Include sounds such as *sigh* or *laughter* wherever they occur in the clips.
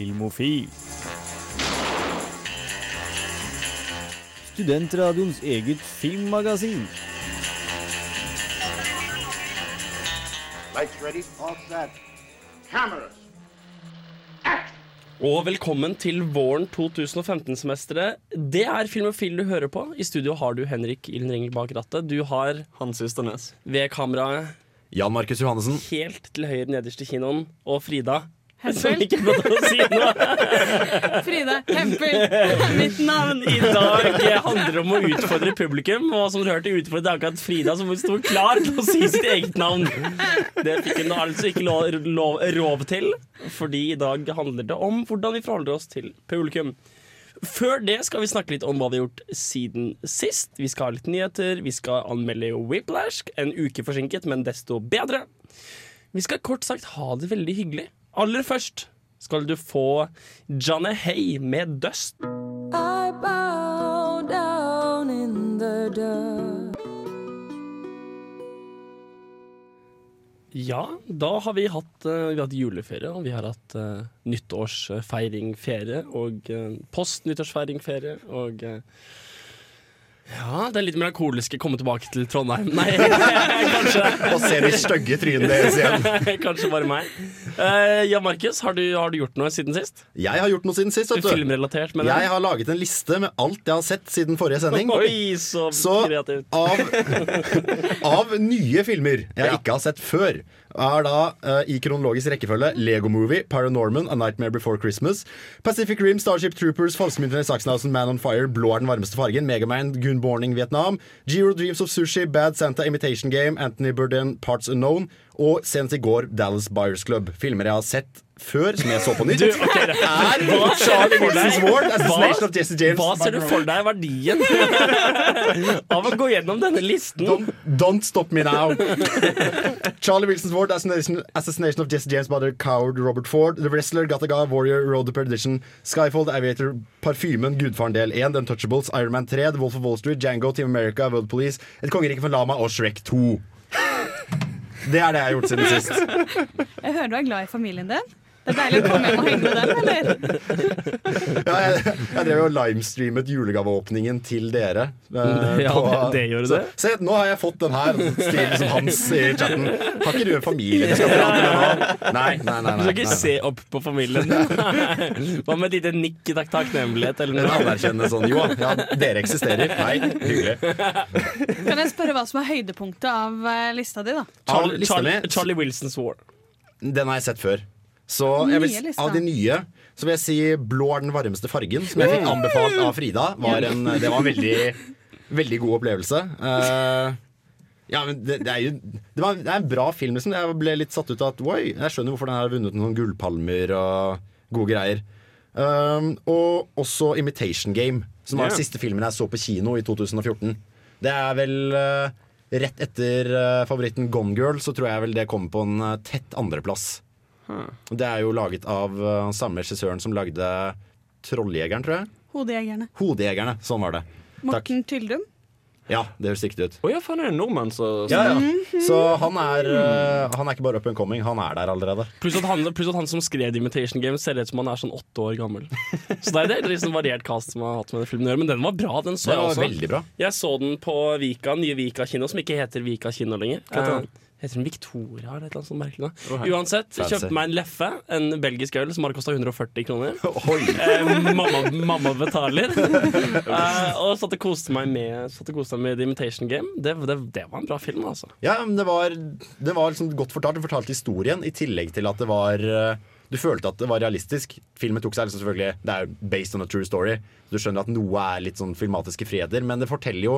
Filmofil. Studentradioens eget filmmagasin. Lights ready, all set. Cameras. Og velkommen til våren 2015-semesteret. Det er Filmofil du hører på. I studio har du Henrik Ilden bak rattet. Du har Hans Ysternes. ved kameraet Jan Markus Johannessen. helt til høyre nederst i kinoen. Og Frida. Hempel. si noe. *laughs* Frida Hempel. *laughs* Mitt navn. I dag handler det om å utfordre publikum. Og som dere hørte, utfordret akkurat Frida, som sto klar til å si sitt eget navn. Det fikk hun altså ikke lov, lov, rov til, fordi i dag handler det om hvordan vi forholder oss til publikum. Før det skal vi snakke litt om hva vi har gjort siden sist. Vi skal ha litt nyheter, vi skal anmelde Whiplash, en uke forsinket, men desto bedre. Vi skal kort sagt ha det veldig hyggelig. Aller først skal du få Johnny Hay med Dust. I bow down in the dust. Ja, da har vi hatt, eh, vi har hatt juleferie, og vi har hatt uh, nyttårsfeiringferie og uh, post-nyttårsfeiringferie og eh, Ja, det er litt melankoliske komme tilbake til Trondheim. *laughs* Nei, *laughs* kanskje. Og se de stygge trynene deres igjen. *laughs* kanskje bare meg. Uh, ja, Markus, har, du- har du gjort noe siden sist? Jeg har gjort noe siden sist. Filmrelatert, men Jeg har laget en liste med alt jeg har sett siden forrige sending. Oi, så, Så kreativt. av, av nye filmer jeg ikke har sett før, er da uh, i kronologisk rekkefølge Lego Movie, Paranorman, A Nightmare Before Christmas, Pacific Rim, Starship Troopers, Falskmyndighetene i Sachsenhausen, Man on Fire, Blå er den varmeste fargen, Megaman, Gun Borning Vietnam, Giro Dreams of Sushi, Bad Santa Imitation Game, Anthony Burden, Parts Unknown, og senest i går Dallas Buyers Club. Filmer jeg har sett før, som jeg så på nytt. Du, okay, er Charlie? Wilson's Ward, Assassination Hva- of Jesse James. Hva ser du for deg er verdien *laughs* av å gå gjennom denne listen? Don't, don't stop me now. Charlie Wilson's Ward, Assassination, Assassination of Jesse James by the Coward Robert Ford, The Wrestler, Gattaga, Warrior, Road to Perdition, Skyfold, Aviator, Parfymen, Gudfaren del 1, The Untouchables, Iron Man 3, The Wolf of Wall Street, Jango, Team America, World Police, Et kongerike for lama og Shrek 2. Det er det jeg har gjort siden sist. Jeg hører du er glad i familien din. Det er deilig å komme hjem og henge med dem, eller? *laughs* Ja, jeg, jeg drev jo og livestreamet julegaveåpningen til dere. eh, Ja, det- det gjør så, det. Se, nå har jeg fått den her. stilen som Hans i chatten. Har ikke du en familie du skal prate med nå? Nei, nei, nei. Du skal ikke nei. se opp på familien. *laughs* Hva med et lite nikk i takk takknemlighet eller noe? anerkjennende sånn Jo, ja, dere eksisterer. Nei, hyggelig. Kan jeg spørre hva som er høydepunktet av eh, lista di, da? Charlie, Charlie, Charlie Wilson's War. den har jeg sett før. Så jeg vil, av de nye så vil jeg si blå er den varmeste fargen, som jeg fikk anbefalt av Frida. Var en, det var en veldig, *laughs* veldig god opplevelse. Uh, ja, men det, det er jo det, var, det er en bra film. Liksom. Jeg ble litt satt ut av at Oi, jeg skjønner hvorfor den har vunnet noen gullpalmer og gode greier. Um, og også Imitation Game, som var den siste filmen jeg så på kino i 2014. Det er vel uh, rett etter uh, favoritten Gone Girl, så tror jeg vel det kommer på en uh, tett andreplass. Det er jo laget av uh, samme regissøren som lagde Trolljegeren, tror jeg. Hodejegerne. Hodejegerne. Sånn var det. Takk. Morten Tyldum. Ja, det høres riktig ut. Å ja, faen, er en nordmann som Ja, ja. Så han er, uh, han er ikke bare up and coming, han er der allerede. Pluss at, han, pluss at han som skrev The Imitation Game, ser ut som han er sånn åtte år gammel. Så det er det er liksom variert cast som har hatt med den filmen å gjøre. Men den var bra. Den så jeg var også. veldig bra. Jeg så den på Vika, nye Vika kino, som ikke heter Vika kino lenger. Hva heter den? Eh, Heter den Victoria eller et eller annet sånt merkelig? Å. Uansett, Fancy. kjøpte meg en Leffe, en belgisk øl som hadde kosta 140 kroner. *laughs* Oi. Eh, mamma, mamma betaler. *laughs* Eh, og satt og koste meg med, satt og koste meg med The Imitation Game. Det, det, det var en bra film, altså. Ja, men det var, det var liksom godt fortalt. Du fortalte historien i tillegg til at det var uh, Du følte at det var realistisk. Filmen tok seg liksom selvfølgelig Det er based on a true story. Du skjønner at noe er litt sånn filmatiske friheter, men det forteller jo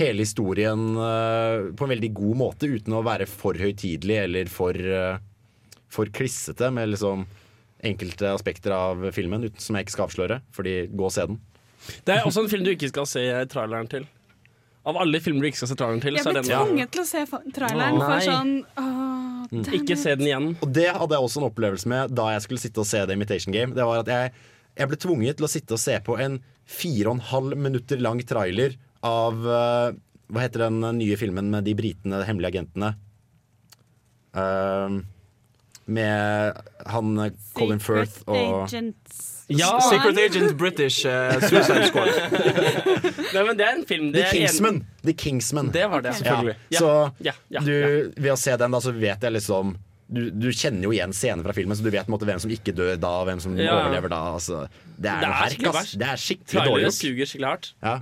hele historien uh, på en veldig god måte uten å være for høytidelig eller for, uh, for klissete med liksom enkelte aspekter av filmen uten, som jeg ikke skal avsløre. Fordi gå og se den. Det er også en film du ikke skal se traileren til. Av alle filmer du ikke skal se traileren til, Jeg så er ble tvunget til å se traileren for sånn åh, Ikke se den igjen. Og det hadde jeg også en opplevelse med da jeg skulle sitte og se The Imitation Game. Det var at jeg, jeg ble tvunget til å sitte og se på en fire og en halv minutter lang trailer av eh, Hva heter den nye filmen med de britene, de hemmelige agentene? Uh, Med han eh, Colin Firth og Agents. Ja, Secret Agent British uh, Suicide Squad. *laughs* Nei, men det er en film The det er en- The Kingsman. Det var det, selvfølgelig. Ja. Så Ja, ja, du, ved å se den, da, så vet jeg liksom du, du kjenner jo igjen scener fra filmen, så du vet måte hvem som ikke dør da, og hvem som Ja. overlever da. Altså, det er Det noe er herk, ass. Det er skikkelig dårlig gjort. suger skikkelig hardt. Ja.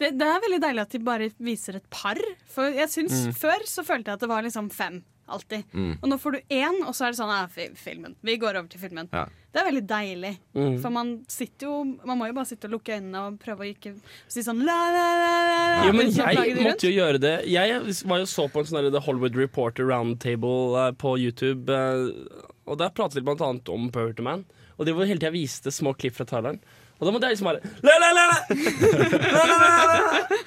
Det, det er veldig deilig at de bare viser et par. For jeg syns Mm. Før så følte jeg at det var liksom fem. Alltid. Mm. Og nå får du én, og så er det sånn ja, filmen. Vi går over til filmen. Ja. Det er veldig deilig. Mm. For man sitter jo Man må jo bare sitte og lukke øynene og prøve å ikke si sånn la, la, la, la, Jo, men liksom jeg måtte jo gjøre det. Jeg var jo så på en sånn The Hollywood Reporter Roundtable eh, på YouTube. eh, Og der pratet de blant annet om Poverty Man. Og de var hele tida viste små klipp fra traileren. Og da måtte jeg liksom bare la, la, la, la! La, la!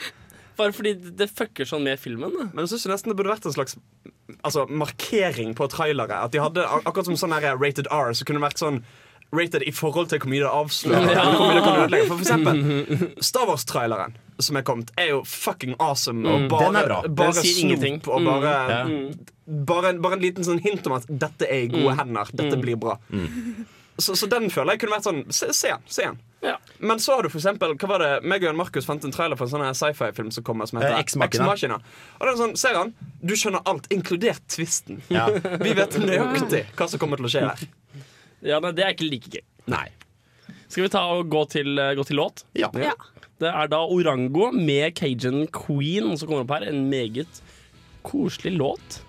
Bare fordi det- fucker sånn med filmen. Da. Men jeg synes nesten det burde vært en slags altså, markering på trailere. At de hadde, Akkurat som sånn her rated R, så kunne det vært sånn rated i forhold til hvor mye det avslører. Ja. mye. For, eksempel Star Wars-traileren som er kommet, er jo fucking awesome. Og bare, Den er bra. bare Den sier snop ingenting. og bare, Ja. bare, en- bare en liten sånn hint om at dette er i gode hender. Dette blir bra. Så, så den føler jeg kunne vært sånn Se, se den. Se den. Ja. Men så har du for eksempel Hva var det meg og Jan Markus fant en trailer for en sånn sci-fi-film som kommer som heter Eh, Ex Machina. Machina. Og det er sånn, ser han? Du skjønner alt, inkludert twisten. Ja. *laughs* Vi vet nøyaktig hva som kommer til å skje her. Ja, men Det er ikke like gøy. Nei. Skal vi ta og gå til, eh, gå til låt? Ja. Ja. Det er da Orango med Cajun Queen som kommer opp her. En meget koselig låt.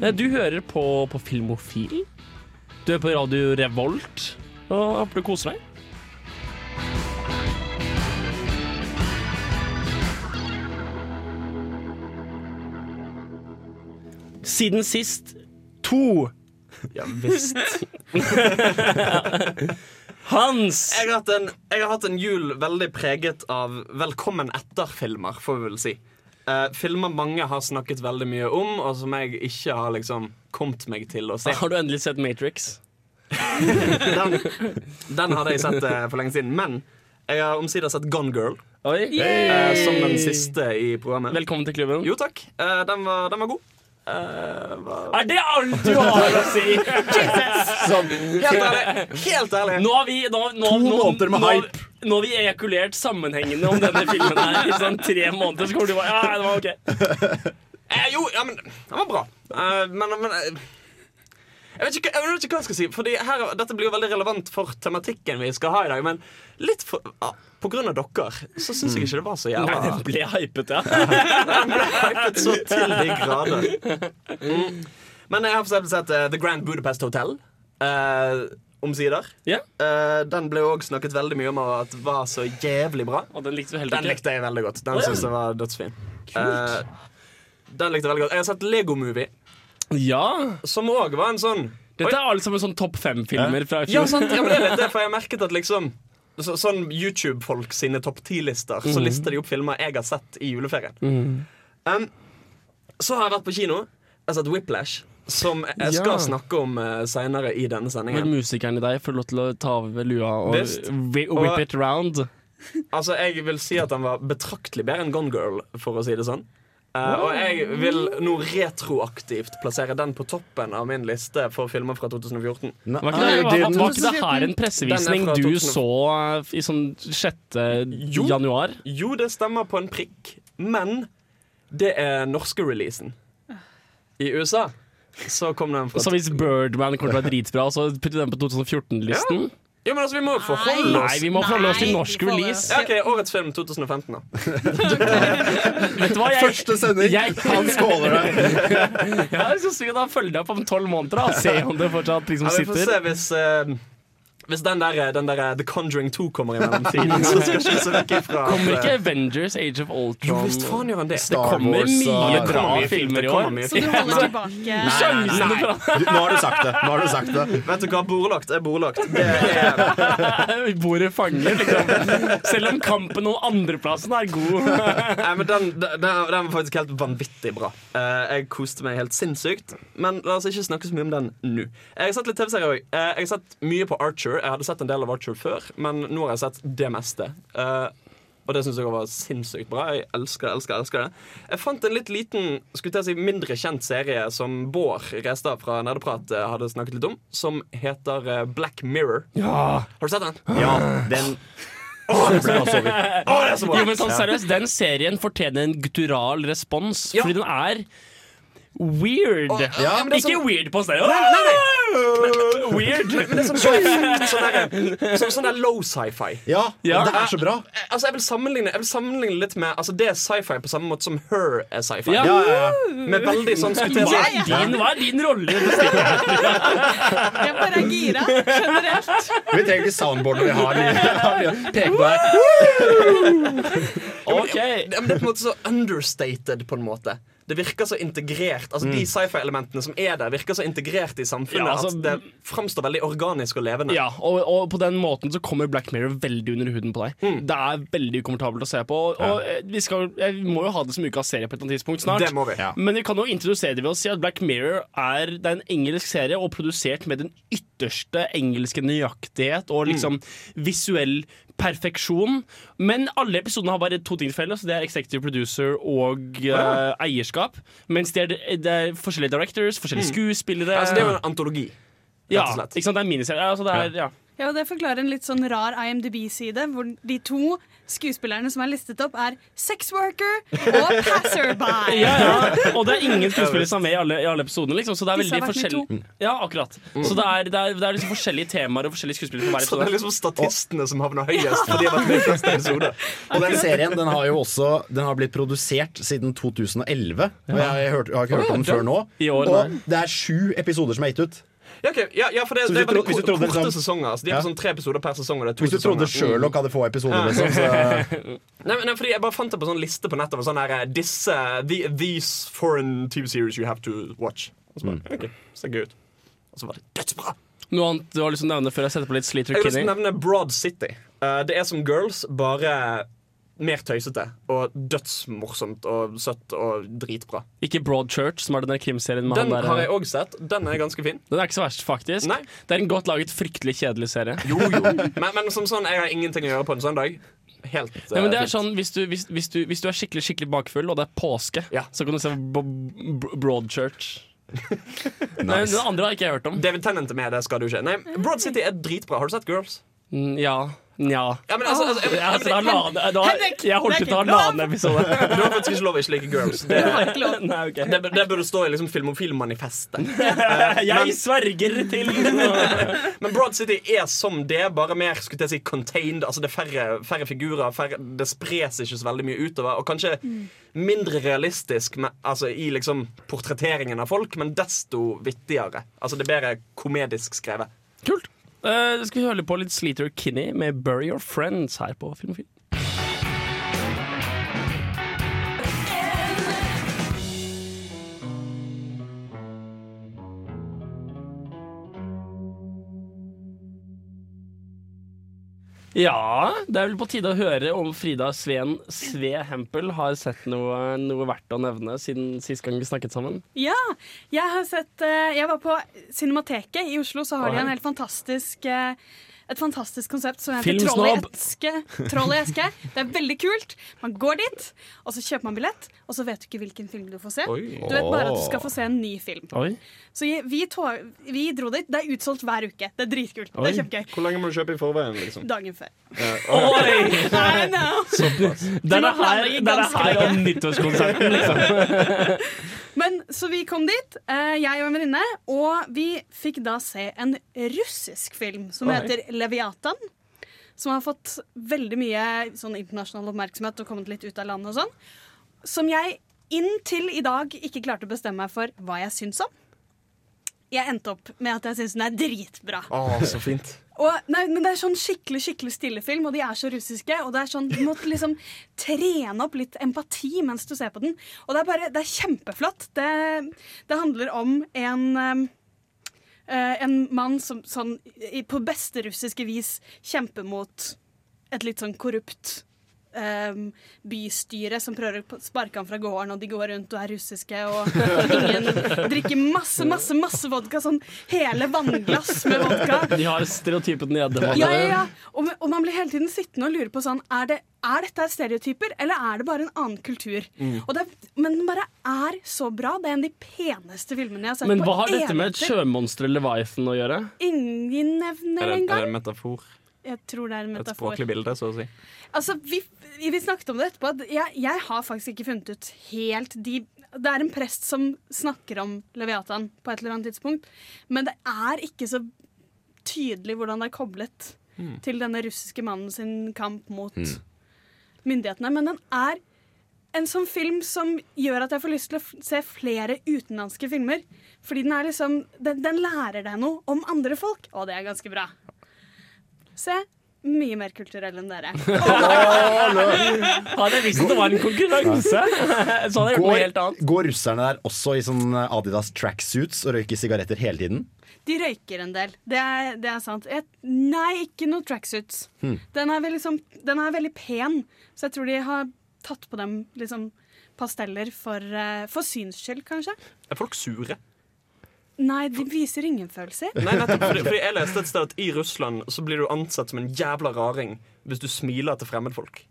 Eh, Du hører på, på Filmofil. Du er på Radio Revolt. Og håper du koser deg. Siden sist to. Ja visst. *laughs* Hans! Jeg har, en, jeg har hatt en jul veldig preget av velkommen etter-filmer, får vi vel si. Eh, filmer mange har snakket veldig mye om, og som jeg ikke har liksom kommet meg til å se. Har du endelig sett Matrix? *laughs* Den, den hadde jeg sett uh, for lenge siden. Men jeg har omsider sett Gone Girl, Oi. Uh, som den siste i programmet. Velkommen til klubben. Jo takk. Eh, den, var, den var god. Eh, var... Er det alt du har å si? *laughs* Helt ærlig. Helt ærlig. Nå har vi nå, nå, To måneder med nå, hype. Nå har vi ejakulert sammenhengende om denne filmen her i sånn tre måneder, så kommer du bare Ja, det var ok. Eh, jo, ja, men den var bra. Eh, men, men eh, jeg, vet ikke, jeg vet ikke hva jeg skal si. Fordi her, Dette blir jo veldig relevant for tematikken vi skal ha i dag. Men litt for, ah, på grunn av dere så syns jeg ikke det var så Nei, jævla den ble hypet, ja. *laughs* Den ble hypet så til de grader. Mm. Men jeg har for eksempel sett uh, The Grand Budapest Hotel. Uh, Omsider. ja. Uh, den ble òg snakket veldig mye om at var så jævlig bra. Og den likte du heller Den likte jeg veldig godt. Den oh, ja. synes jeg var dødsfin. Uh, den likte jeg veldig godt. Jeg har sett Lego Movie, Ja. som òg var en sånn Dette er alle sammen sånn topp fem-filmer fra i Ja, sant, ja, men det er litt det, for jeg har merket at liksom så, Sånn YouTube-folk sine topp ti-lister, så Mm. lister de opp filmer jeg har sett i juleferien. Um, så har jeg vært på kino. Jeg har sett Whiplash, som jeg skal Ja. snakke om uh, seinere i denne Men Vil musikeren i deg få lov til å ta av lua og Visst. whip Og- it round. Altså, Jeg vil si at den var betraktelig bedre enn Gone Girl, for å si det sånn. Uh, og jeg vil nå retroaktivt plassere den på toppen av min liste for filmer fra 2014. Nei, Var ikke, det, var, var, ikke det her en pressevisning du 2000. så eh, i sånn 6. Jo. januar? Jo, det stemmer på en prikk, men det er norske releasen. I USA så kom den fra Så hvis Birdman kommer til å være dritbra, så putter den på 2014-listen? Jo, men altså, vi må jo forholde oss Nei, vi må forholde oss til norsk release. ja, ok, Årets film 2015, da. *laughs* Vet du hva, jeg, Første sending, Jeg- han skåler *laughs* det. jeg er så synd at han følger jeg opp om tolv måneder da, og se om det fortsatt liksom Ja, vi får se hvis eh, Hvis den der, den der The Conjuring 2 kommer i mellomtiden, *laughs* så skal ikke vi se vekk ifra Kommer ikke eh, Avengers Age of Jo Ultron? visst faen gjør han det. Star kommer Wars mye det bra filmer i år. Så du holder tilbake *laughs* Nei, nei, Sjansene nei. nå har du sagt det. Nå har du sagt det. *laughs* Vet du hva, bordlagt er bordlagt. Det er Bordet fanger, liksom. Selv om kampen om andreplassen er god. Nei, men den, den, den var faktisk helt vanvittig bra. Eh, jeg koste meg helt sinnssykt. Men la oss ikke snakke så mye om den nå. Jeg har sett litt TV-serier òg. jeg har sett mye på Archer. Jeg hadde sett en del av Archer før, men nå har jeg sett det meste. Uh, Og det syns jeg var sinnssykt bra. Jeg elsker elsker, elsker det. Jeg fant en litt liten, skulle til å si mindre kjent serie som Bård Restad fra Nerdeprat eh, hadde snakket litt om, som heter eh, Black Mirror. Ja. Har du sett den? Ja, den ble jeg vidt. Det er så bra! Jo, men sånn seriøst, Den serien fortjener en guttural respons, Ja. fordi den er weird. ja, men er Ikke sånn- weird på stedet Weird. Men det er sånn, sånn, sånn, der, sånn, sånn der low sci-fi. Ja, Ja. det er så bra. Altså, jeg vil sammenligne, jeg vil sammenligne litt med Altså, Det er sci-fi på samme måte som Her er sci-fi. Ja. Ja, ja, ja. Med veldig sånn skulle Hva er din, hva er din rolle? *laughs* Jeg bare er gira generelt. Vi trenger ikke soundboard når vi har *laughs* pek på. *laughs* Ja, Det er på en måte så understated, på en måte. Det virker så integrert. Altså De sci-fi-elementene som er der, virker så integrert i samfunnet Ja, altså- at det framstår veldig organisk og levende. Ja, og, og på den måten så kommer Black Mirror veldig under huden på deg. Det er veldig ukomfortabelt å se på. Og, og eh, vi, skal, eh, vi må jo ha det som ukas serie på et eller annet tidspunkt snart. Det må vi. Ja. Men vi kan jo introdusere det ved å si at Black Mirror er, det er en engelsk serie og produsert med den ytterste engelske nøyaktighet og liksom visuell perfeksjon. Men alle episodene har bare to ting til felles. Det er executive producer og eh, eierskap. Mens det er, det er forskjellige directors, forskjellige skuespillere. Altså, det er jo en antologi. ja, ikke sant? Det er en miniserie. Altså, det er, ja. Ja, og Det forklarer en litt sånn rar IMDb-side, hvor de to skuespillerne som er listet opp, er sexworker og passerby. *laughs* Ja, ja. Og det er ingen skuespillere som er med i alle, i alle episodene. Liksom, så det er Disse veldig har vært med forskjellig Ja, akkurat Så det er, det er, det er liksom forskjellige temaer og forskjellige skuespillere på hver Så det er episode. liksom statistene som havner høyest, for de har vært med i flest episoder. Og den serien den har jo også Den har blitt produsert siden 2011. Og jeg, har hørt, jeg har ikke hørt om den før nå. I år, og det er sju episoder som er gitt ut. Ja, okay. ja, ja for det, det er veldig korte, korte liksom- sesonger. Altså, de er Ja. på sånn tre episoder per sesong. Og det er to Hvis du trodde. Sherlock hadde få episoder, liksom, så *laughs* Nei, men, nei, fordi Jeg bare fant det på sånn liste på nettet. Sånn her, eh, disse, the, These foreign TV series you have to watch. Og så bare, Mm. ok, ser gøy ut. Og så var det dødsbra. Noe annet du har lyst til å nevne før jeg setter på litt Sleater Jeg vil lyst til å nevne Broad City. Uh, det er som Girls, bare mer tøysete. Og dødsmorsomt og søtt og dritbra. Ikke Broadchurch, som er den krimserien med Den han der. har jeg òg sett. Den er ganske fin. Den er ikke så verst, faktisk. Nei. Det er en godt laget, fryktelig kjedelig serie. Jo, jo. Men, men som sånn, jeg har ingenting å gjøre på en søndag. Helt Nei, men det eh, er sånn, hvis du, hvis, hvis, du, hvis du er skikkelig skikkelig bakfull, og det er påske, Ja. så kan du se Broadchurch. *laughs* Nei, den andre har ikke jeg hørt om. David Tennant er med, det skal du ikke. Nei, Broad City er dritbra. Har du sett Girls? Mm, Ja. Nja. Ja, men altså, altså, jeg, altså, Henrik, Jeg holdt ut til ikke lov. halvannen episode. Du har faktisk ikke lov å ikke like Girls. *laughs* Det, Nei, okay. det, det burde stå i liksom filmofilmanifestet. *laughs* Jeg sverger til *laughs* Men Broad City er som det, bare mer skulle jeg si, contained. Altså Det er færre, færre figurer, færre, det spres ikke så veldig mye utover. Og kanskje mindre realistisk med, altså, i liksom portretteringen av folk, men desto vittigere. Altså Det er bedre komedisk skrevet. Kult. Uh, skal vi høre på litt Sleater Kinney med 'Bury Your Friends' her på Filmofil. Ja, det er vel på tide å høre om Frida Sveen Sve Hempel har sett noe, noe verdt å nevne siden sist gang vi snakket sammen. Ja, jeg har sett eh, Jeg var på Cinemateket i Oslo, så har de en helt fantastisk eh, et fantastisk konsept som heter Troll i eske. Troll i eske. Det er veldig kult. Man går dit, og så kjøper man billett, og så vet du ikke hvilken film du får se. Oi. Du vet bare at du skal få se en ny film. Oi. Så vi, vi, vi dro dit. Det er utsolgt hver uke. Det er dritkult. Det Oi. er kjempegøy. Hvor lenge må du kjøpe i forveien? liksom? Dagen før. *laughs* Oi! I know. Det er her, er her om nyttårskonserten, liksom. *laughs* Men Så vi kom dit, eh, jeg og en venninne, og vi fikk da se en russisk film som Oi. heter Leviatan. Som har fått veldig mye sånn internasjonal oppmerksomhet og kommet litt ut av landet og sånn. Som jeg inntil i dag ikke klarte å bestemme meg for hva jeg syns om. Jeg endte opp med at jeg syns den er dritbra. Åh, så fint. Og, nei, men Det er sånn skikkelig skikkelig stillefilm, og de er så russiske. Og det er sånn, Du må liksom trene opp litt empati mens du ser på den. Og det er bare, det er kjempeflott. Det, det handler om en um, eh, En mann som sånn, i- på beste russiske vis kjemper mot et litt sånn korrupt ehm, bystyret som prøver å sparke ham fra gården, og de går rundt og er russiske, og ingen *laughs* drikker masse, masse, masse vodka. Sånn hele vannglass med vodka. *laughs* De har stereotypen nede. Ja, ja, ja. Og, og man blir hele tiden sittende og lure på sånn Er, det, er dette stereotyper, eller er det bare en annen kultur? Mm. Og det, men den bare er så bra. Det er en av de peneste filmene jeg har sett Men på hva har dette med et sjømonster eller Leviathan å gjøre? Ingen Er nevner det, er det en metafor? Jeg tror det er en metafor. Et språklig bilde, så å si? Altså, vi, vi snakket om det etterpå. Jeg, jeg har faktisk ikke funnet ut helt de Det er en prest som snakker om Leviatan på et eller annet tidspunkt, men det er ikke så tydelig hvordan det er koblet til denne russiske mannen sin kamp mot myndighetene. Men den er en sånn film som gjør at jeg får lyst til å se flere utenlandske filmer. Fordi den er liksom den, den lærer deg noe om andre folk, og det er ganske bra. Se. Mye mer kulturell enn dere. *laughs* Hadde jeg visst at det var en konkurranse, *laughs* så hadde jeg gjort noe helt annet. går russerne der også i sånn Adidas tracksuits og røyker sigaretter hele tiden? De røyker en del. Det er, det er sant. Et, nei, ikke noe tracksuits. Den, er sånn- den er veldig pen, så jeg tror de har tatt på dem liksom, pasteller for, eh, for syns skyld, kanskje. Er folk sure? Nei, de viser ingen følelser. Nei, nettopp fordi, fordi jeg leste et sted at i Russland så blir du ansett som en jævla raring hvis du smiler til fremmedfolk.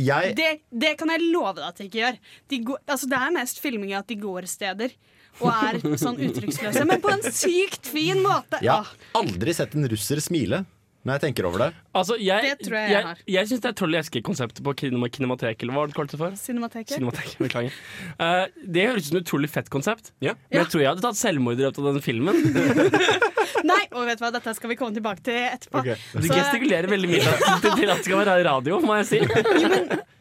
Jeg, Det, det kan jeg love deg at jeg ikke gjør. De går, altså, det er mest filming at de går steder og er sånn uttrykksløse, men på en sykt fin måte. jeg har aldri sett en russer smile når jeg tenker over det. Altså, jeg, Det tror jeg jeg jeg, har. jeg syns det er troll i eske-konseptet på kinema- Kinematek, eller hva var det kalt det for? Cinemateket. Cinematek, beklager. Uh, det høres ut som et utrolig fett konsept. Ja. Men jeg tror jeg hadde tatt selvmord i løpet av den filmen. *laughs* Nei, og vet du hva, dette skal vi komme tilbake til etterpå. Du Så- gestikulerer veldig mye til, at det skal være radio, må jeg si. *laughs*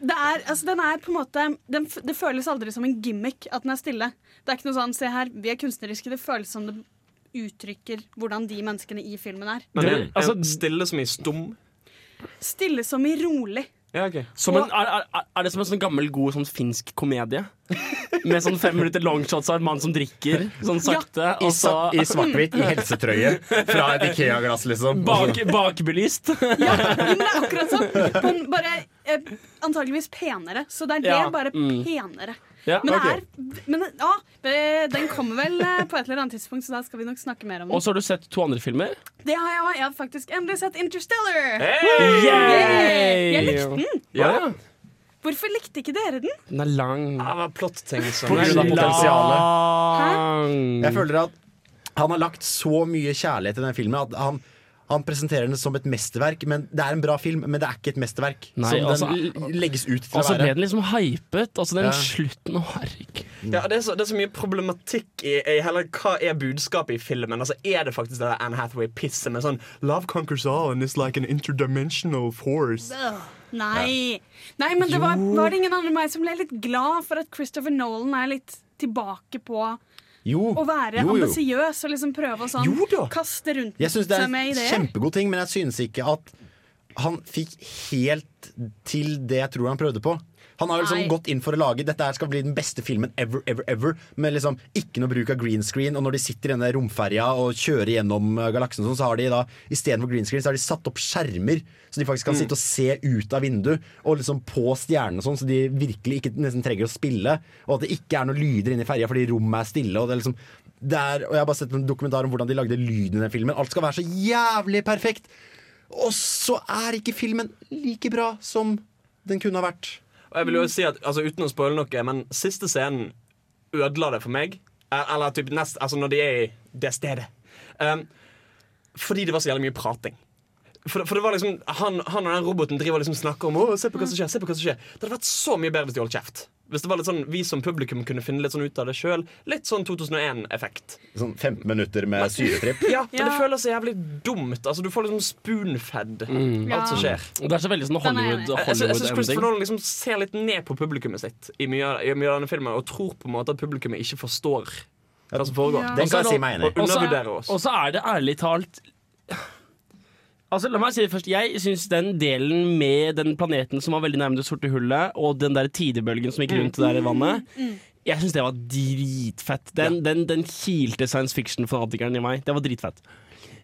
Det er, altså, den er på en måte den, Det føles aldri som en gimmick at den er stille. Det er ikke noe sånn, se her, vi er kunstneriske. Det føles som det uttrykker hvordan de menneskene i filmen er. Men Det- altså- stille som i stum? Stille som i rolig. Ja, okay. Som en, er, er, er det som en sånn gammel, god sånn finsk komedie? *laughs* Med sånn fem minutter longshots av en mann som drikker sånn sakte, I, og så i svart-hvitt, i helsetrøye, fra et Ikea-glass, liksom. bak, bakbelyst. Ja, men det er akkurat sånn. Bare eh, antageligvis penere. Så det er det, Ja, bare mm. Ja, Men, okay. det er, men å, den kommer vel eh, på et eller annet tidspunkt, så da skal vi nok snakke mer om den. Og så har du sett to andre filmer. Det har jeg, jeg har faktisk endelig sett Interstellar. Hey! Yay! Jeg likte den. Ja. Hvorfor likte ikke dere den? Den er lang. Det var er potensialet. Jeg føler at han har lagt så mye kjærlighet i den filmen at han, han presenterer den som et mesterverk. Men Det er en bra film, men det er ikke et mesterverk. Nei, som altså- den legges ut til Og så å ble den liksom hypet. Altså den Ja. slutten Å, herregud. Ja, det, er så, det er så mye problematikk i, i hele hva er budskapet i filmen. Altså, Er det faktisk det der Anne Hathaway-pisset med sånn Love conquers all and is like an interdimensional force. Nei. Nei, men det var, var det ingen andre enn meg som ble litt glad for at Christopher Nolan er litt tilbake på Jo, å være ambisiøs og liksom prøve å sånn kaste rundt Jeg syns det er seg med en kjempegod ting, men jeg synes ikke at han fikk helt til det jeg tror han prøvde på. Han har liksom Nei. gått inn for å lage Dette her skal bli den beste filmen ever, ever, ever. Med liksom ikke noe bruk av green screen. Og når de sitter i denne romferja og kjører gjennom uh, galaksen, sånn, så har de da istedenfor green screen Så har de satt opp skjermer, så de faktisk kan sitte og se ut av vinduet. Og liksom på stjernene sånn, så de virkelig ikke nesten trenger å spille. Og at det ikke er noen lyder inni ferja fordi rommet er stille. Og det er liksom det er, og Jeg har bare sett en dokumentar om hvordan de lagde lyden i den filmen. Alt skal være så jævlig perfekt. Og så er ikke filmen like bra som den kunne ha vært. Og jeg vil jo si at, altså Uten å spoile noe, men siste scenen ødela det for meg. Eh, Eller typ nest, altså når de er i det stedet. Um, fordi det var så jævlig mye prating. For, for det var liksom han, han og den roboten driver liksom snakker om Å, se på hva som skjer, se på hva som skjer Det hadde vært så mye bedre hvis de holdt kjeft. Hvis det var litt sånn, vi som publikum kunne finne litt sånn ut av det sjøl. Litt sånn 2001-effekt. Sånn 15 minutter med syretripp. *laughs* Ja, men Ja. det føles så jævlig dumt. Altså Du får liksom spoonfed alt som skjer. Det er så veldig sånn Den Hollywood-ending. Jeg, jeg, jeg synes Christopher. Nolan liksom ser litt ned på publikummet sitt i mye, av- i mye av denne filmen, og tror på en måte at publikummet ikke forstår hva som foregår. Ja. Den kan jeg si meg enig i. Og så er det ærlig talt Altså, la meg si det først Jeg syns den delen med den planeten som var veldig nærme det sorte hullet, og den der tidebølgen som gikk rundt det der vannet Jeg syns det var dritfett. Den, den, den kilte science fiction-fanatikeren i meg. Det var dritfett.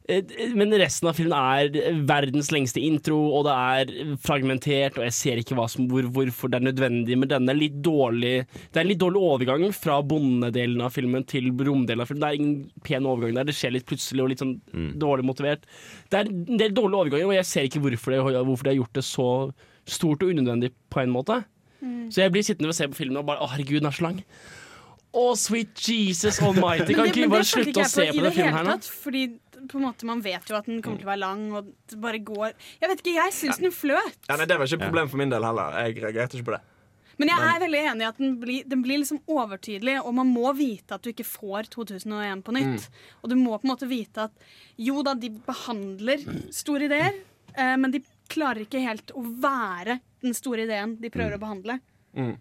Eh, Men resten av filmen er verdens lengste intro, og det er fragmentert, og jeg ser ikke hva som, hvor, hvorfor det er nødvendig med denne. Litt dårlig, det er en litt dårlig overgang fra bondedelen av filmen til romdelen av filmen. Det er ingen pen overgang der. Det skjer litt plutselig og litt sånn dårlig motivert. Det er en del dårlige overganger, og jeg ser ikke hvorfor de, hvorfor de har gjort det så stort og unødvendig på en måte. Så jeg blir sittende og se på filmen og bare Å, herregud, den er så lang. Å, sweet Jesus *laughs* almighty. Kan ikke vi bare slutte å se på, på den filmen her nå? tatt, Fordi på en måte man vet jo at den kommer til å være lang, og det bare går Jeg vet ikke, jeg syns den fløt. Ja, nei, det var ikke et problem for min del heller. Jeg reagerte ikke på det. Men jeg er veldig enig i at den blir, den blir liksom overtydelig, og man må vite at du ikke får 2001 på nytt. Mm. Og du må på en måte vite at jo da, de behandler store ideer, eh, men de klarer ikke helt å være den store ideen de prøver å behandle. Mm.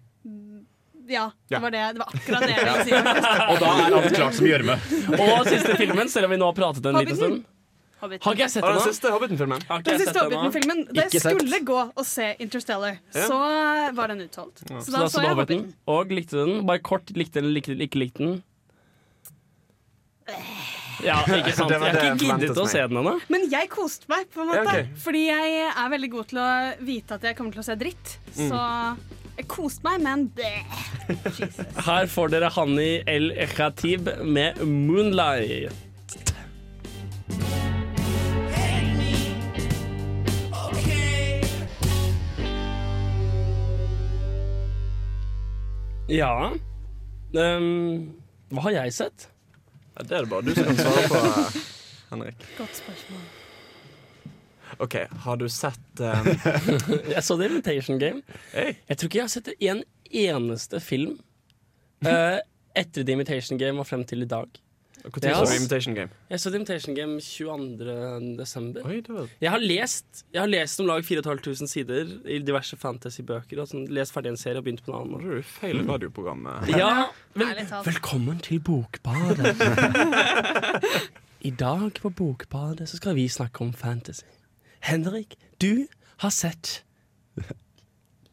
Ja, det var, det, det var akkurat det jeg ville si. *laughs* Og da er alt klart som gjørme. Og siste filmen, selv om vi nå har pratet en liten stund. Hobbiten. Har ikke jeg sett den den siste Hobbiten-filmen. Den siste den? Hobbiten-filmen. Da jeg skulle gå og se Interstellar, Ja. så var den utholdt. Så Så da da så så jeg Hobbiten, Hobbiten. og likte den? Bare kort, likte den, likte, ikke likte den? Ja, ikke sant. Jeg har ikke giddet å se den ennå. Men jeg koste meg, på en måte. Ja, okay. Fordi jeg er veldig god til å vite at jeg kommer til å se dritt. Mm. Jeg koste meg, men. Jesus. Her får dere Hanni El Khatib med 'Moonlight'. Ja um, Hva har jeg sett? Ja, det er det bare du som kan svare på, Henrik. Godt spørsmål. OK, har du sett um, *laughs* Jeg så The Invitation Game. Hey. Jeg tror ikke jeg har sett en eneste film uh, etter The Invitation Game og frem til i dag. Når så du Imitation Game? Jeg så The Invitation Game 22. desember. Oi, var Jeg har lest Jeg har lest om lag 4500 sider i diverse fantasybøker. Sånn, lest ferdig en serie og begynt på en annen. Nå er du feil radioprogram. eh. Ja, vel, velkommen til Bokbadet. *laughs* I dag på Bokbadet så skal vi snakke om fantasy. Henrik, du har sett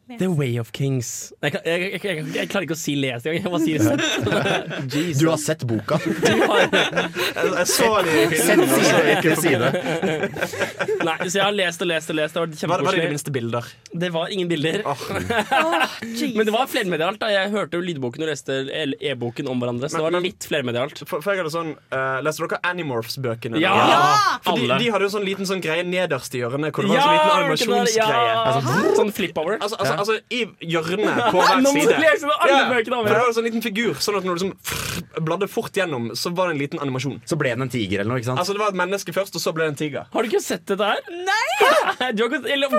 The Way of Kings. Jeg, jeg, jeg, jeg, jeg klarer ikke å si lest engang. Jeg må si *laughs* sett. Du har sett boka. *laughs* Har, Jeg, så de i filmen. side *laughs* nei, så jeg har lest og lest og lest. Det var Var, var det i det minste bilder? Det var ingen bilder. Oh. Men det var flermedialt. da Jeg hørte jo lydboken og leste e-boken om hverandre. Så det var litt flermedialt. For, for jeg hadde sånn uh, Leste dere Animorphs-bøkene? Ja! Ja! For de, de hadde jo sånn liten sånn greie nederst i hjørnet hvor det var ja, sånn liten animasjonsgreie. ja. Sånn flip-over. Altså, altså, altså I hjørnet *laughs* på hver Nå side. lese alle bøkene over. for det var en sånn liten figur, sånn at når du liksom bladde fort gjennom, så var det en liten animasjon. Så ble den en tiger eller noe, ikke sant? Altså Det var et menneske først, og så ble det en tiger. Har du ikke sett dette her? Nei! *laughs* Du har ikke, eller,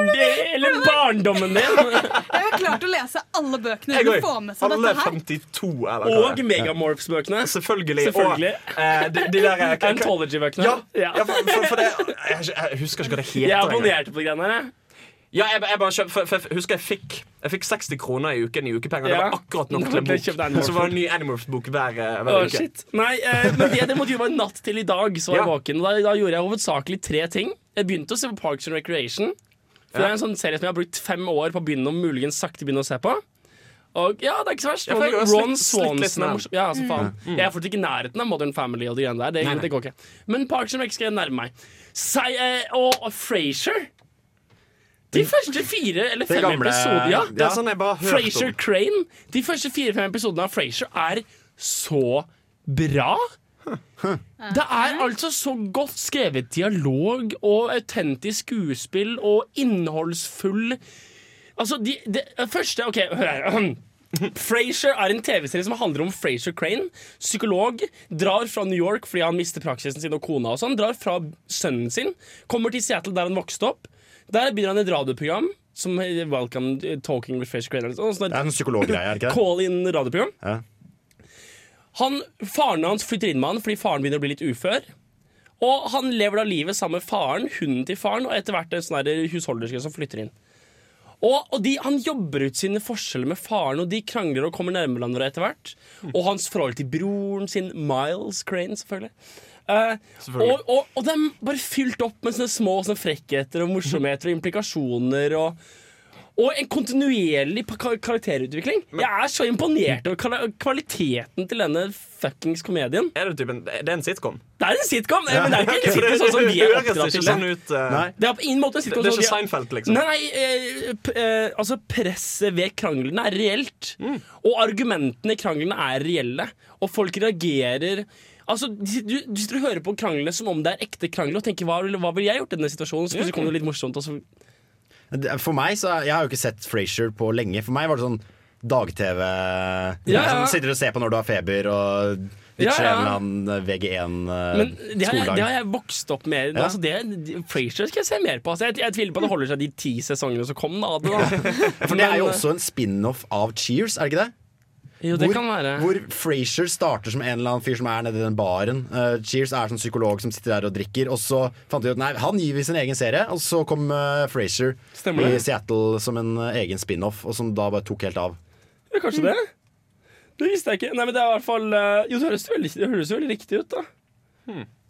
eller barndommen din. *laughs* Jeg har klart å lese alle bøkene du uten å òg. få med seg Alle dette her. 52, eller hva Og. Megamorphs-bøkene. Selvfølgelig. Selvfølgelig. Og eh, de, de der eh, Anthology-bøkene. Ja, ja. for, for, for det, jeg, jeg husker ikke hva det heter. Jeg abonnerte på de greiene her. Ja, jeg, jeg bare kjøpt, for, for jeg husker jeg fikk Jeg fikk 60 kroner i uken i ukepenger. Det var akkurat nok til en bok. Så var det en ny Animorphs-bok hver, hver oh, uke. shit. Nei, eh, men det, det måtte jo være natt til i dag, så var jeg Ja. våken. Da, da gjorde jeg hovedsakelig tre ting. Jeg begynte å se på Parks and Recreation. For Det er en sånn serie som jeg har brukt fem år på å begynne og muligens sakte begynne å se på. Og ja, det er ikke så verst. Ja, Ron litt Swanson er morsom. Ja, altså faen. Jeg er fortsatt ikke i nærheten av Modern Family og de greiene der. Det, Nei, nei. det går ikke. Men Parks and Rec skal jeg nærme meg. Si, eh, og, og Frasier. De første fire eller fem episoder ja. Er sånn om. Crane. De første fire-fem episodene av Frasier er så bra. Det er altså så godt skrevet dialog og autentisk skuespill og innholdsfull Altså, de, de første OK, hør her. *clears throat* Frasier er en TV-serie som handler om Frasier Crane. Psykolog. Drar fra New York fordi han mister praksisen sin og kona. og sånn Drar fra sønnen sin. Kommer til Seattle der han vokste opp. Der begynner han et radioprogram som Welcome Talking with Fresh Crane. sånn, sånn Det er en psykologgreie, ikke det? Call-in radioprogram. Ja. Han, faren hans flytter inn med han fordi faren begynner å bli litt ufør. Og han lever da livet sammen med faren, hunden til faren, og etter hvert en sånn der husholderske som flytter inn. Og, og de, Han jobber ut sine forskjeller med faren, og de krangler og kommer nærmere hverandre etter hvert. Og hans forhold til broren sin, Miles Crane, selvfølgelig. Eh, Og, og, og det er bare fylt opp med sånne små sånne frekkheter og morsomheter og implikasjoner. Og, Og en kontinuerlig karakterutvikling. Men. Jeg er så imponert over kvaliteten til denne fuckings komedien. Er det, typen, det er en sitcom? Det er en sitcom, ja. men det er ikke en *laughs* sitcom sånn som vi er oppdratt til. sånn det. ut. uh, Det er på ingen måte en sitcom det er ikke Seinfeld, liksom. Nei, eh, p eh, altså presset ved kranglene er reelt. Mm. Og argumentene i kranglene er reelle. Og folk reagerer Altså, du, du sitter og hører på kranglene som om det er ekte krangler, og tenker hva, hva ville jeg gjort i denne situasjonen? Så plutselig kommer det litt morsomt. Også. For meg, så Jeg har jo ikke sett Frasier på lenge. For meg var det sånn dag-TV Ja, ja. Som sitter og ser på når du har feber og Ja, ja. en eller annen men det det har jeg vokst opp med. Ja. Altså, det, Frasier skal jeg se mer på. Altså, jeg, jeg tviler på at det holder seg de ti sesongene som kom. Da, da. *laughs* For det er jo også en spin-off av Cheers, er det ikke det? Jo, det hvor, kan være. hvor Frasier starter som en eller annen fyr som er nede i den baren. Uh, Cheers er sånn psykolog som sitter der og drikker. Og så fant de ut nei, han gir vi sin egen serie. Og så kom uh, Frasier i. Seattle som en uh, egen spin-off, og som da bare tok helt av. Ja, kanskje det? Det visste jeg ikke. Nei, men det er i hvert fall Jo, det høres veldig, det høres veldig riktig ut, da.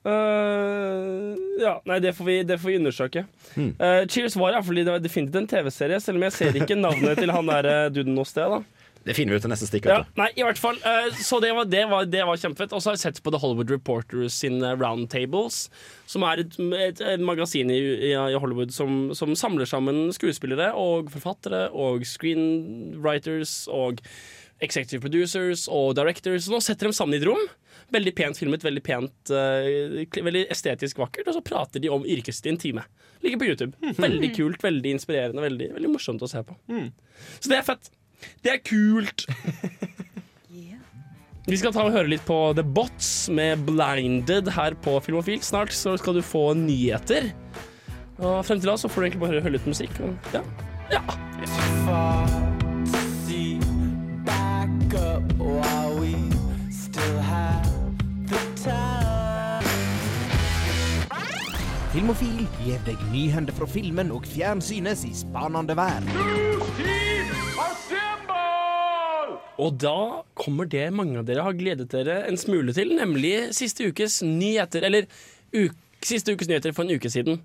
Eh, ja, nei, det får vi, det får vi undersøke. Eh, Cheers var i hvert fall det var definitivt en TV-serie, selv om jeg ser ikke navnet til han der uh, duden noe sted. da Det finner vi ut til neste stikk. ja, nei, i hvert fall eh, Så det var, det var, det var kjempefett. Og så har jeg sett på The Hollywood Reporters sin Roundtables, som er et, et, et magasin i, i, i Hollywood som, som samler sammen skuespillere og forfattere og screenwriters og executive producers og directors. Nå setter de sammen i et rom. Veldig pent filmet, veldig pent eh, Veldig estetisk vakkert. Og så prater de om yrket sitt i en time. Ligger på YouTube. *laughs* Veldig kult, veldig inspirerende, veldig, veldig morsomt å se på. Så det er fett. Det er kult. *laughs* Vi skal ta og høre litt på The Bots med Blinded her på Filmofil. Snart så skal du få nyheter. Og frem til da så får du egentlig bare høre, høre litt musikk. Og, ja. ja. Filmofil gir deg nyhender fra filmen og fjernsynets i spanende verden. Og da kommer det mange av dere har gledet dere en smule til, nemlig siste ukes nyheter. Eller uke siste ukes nyheter for en uke siden.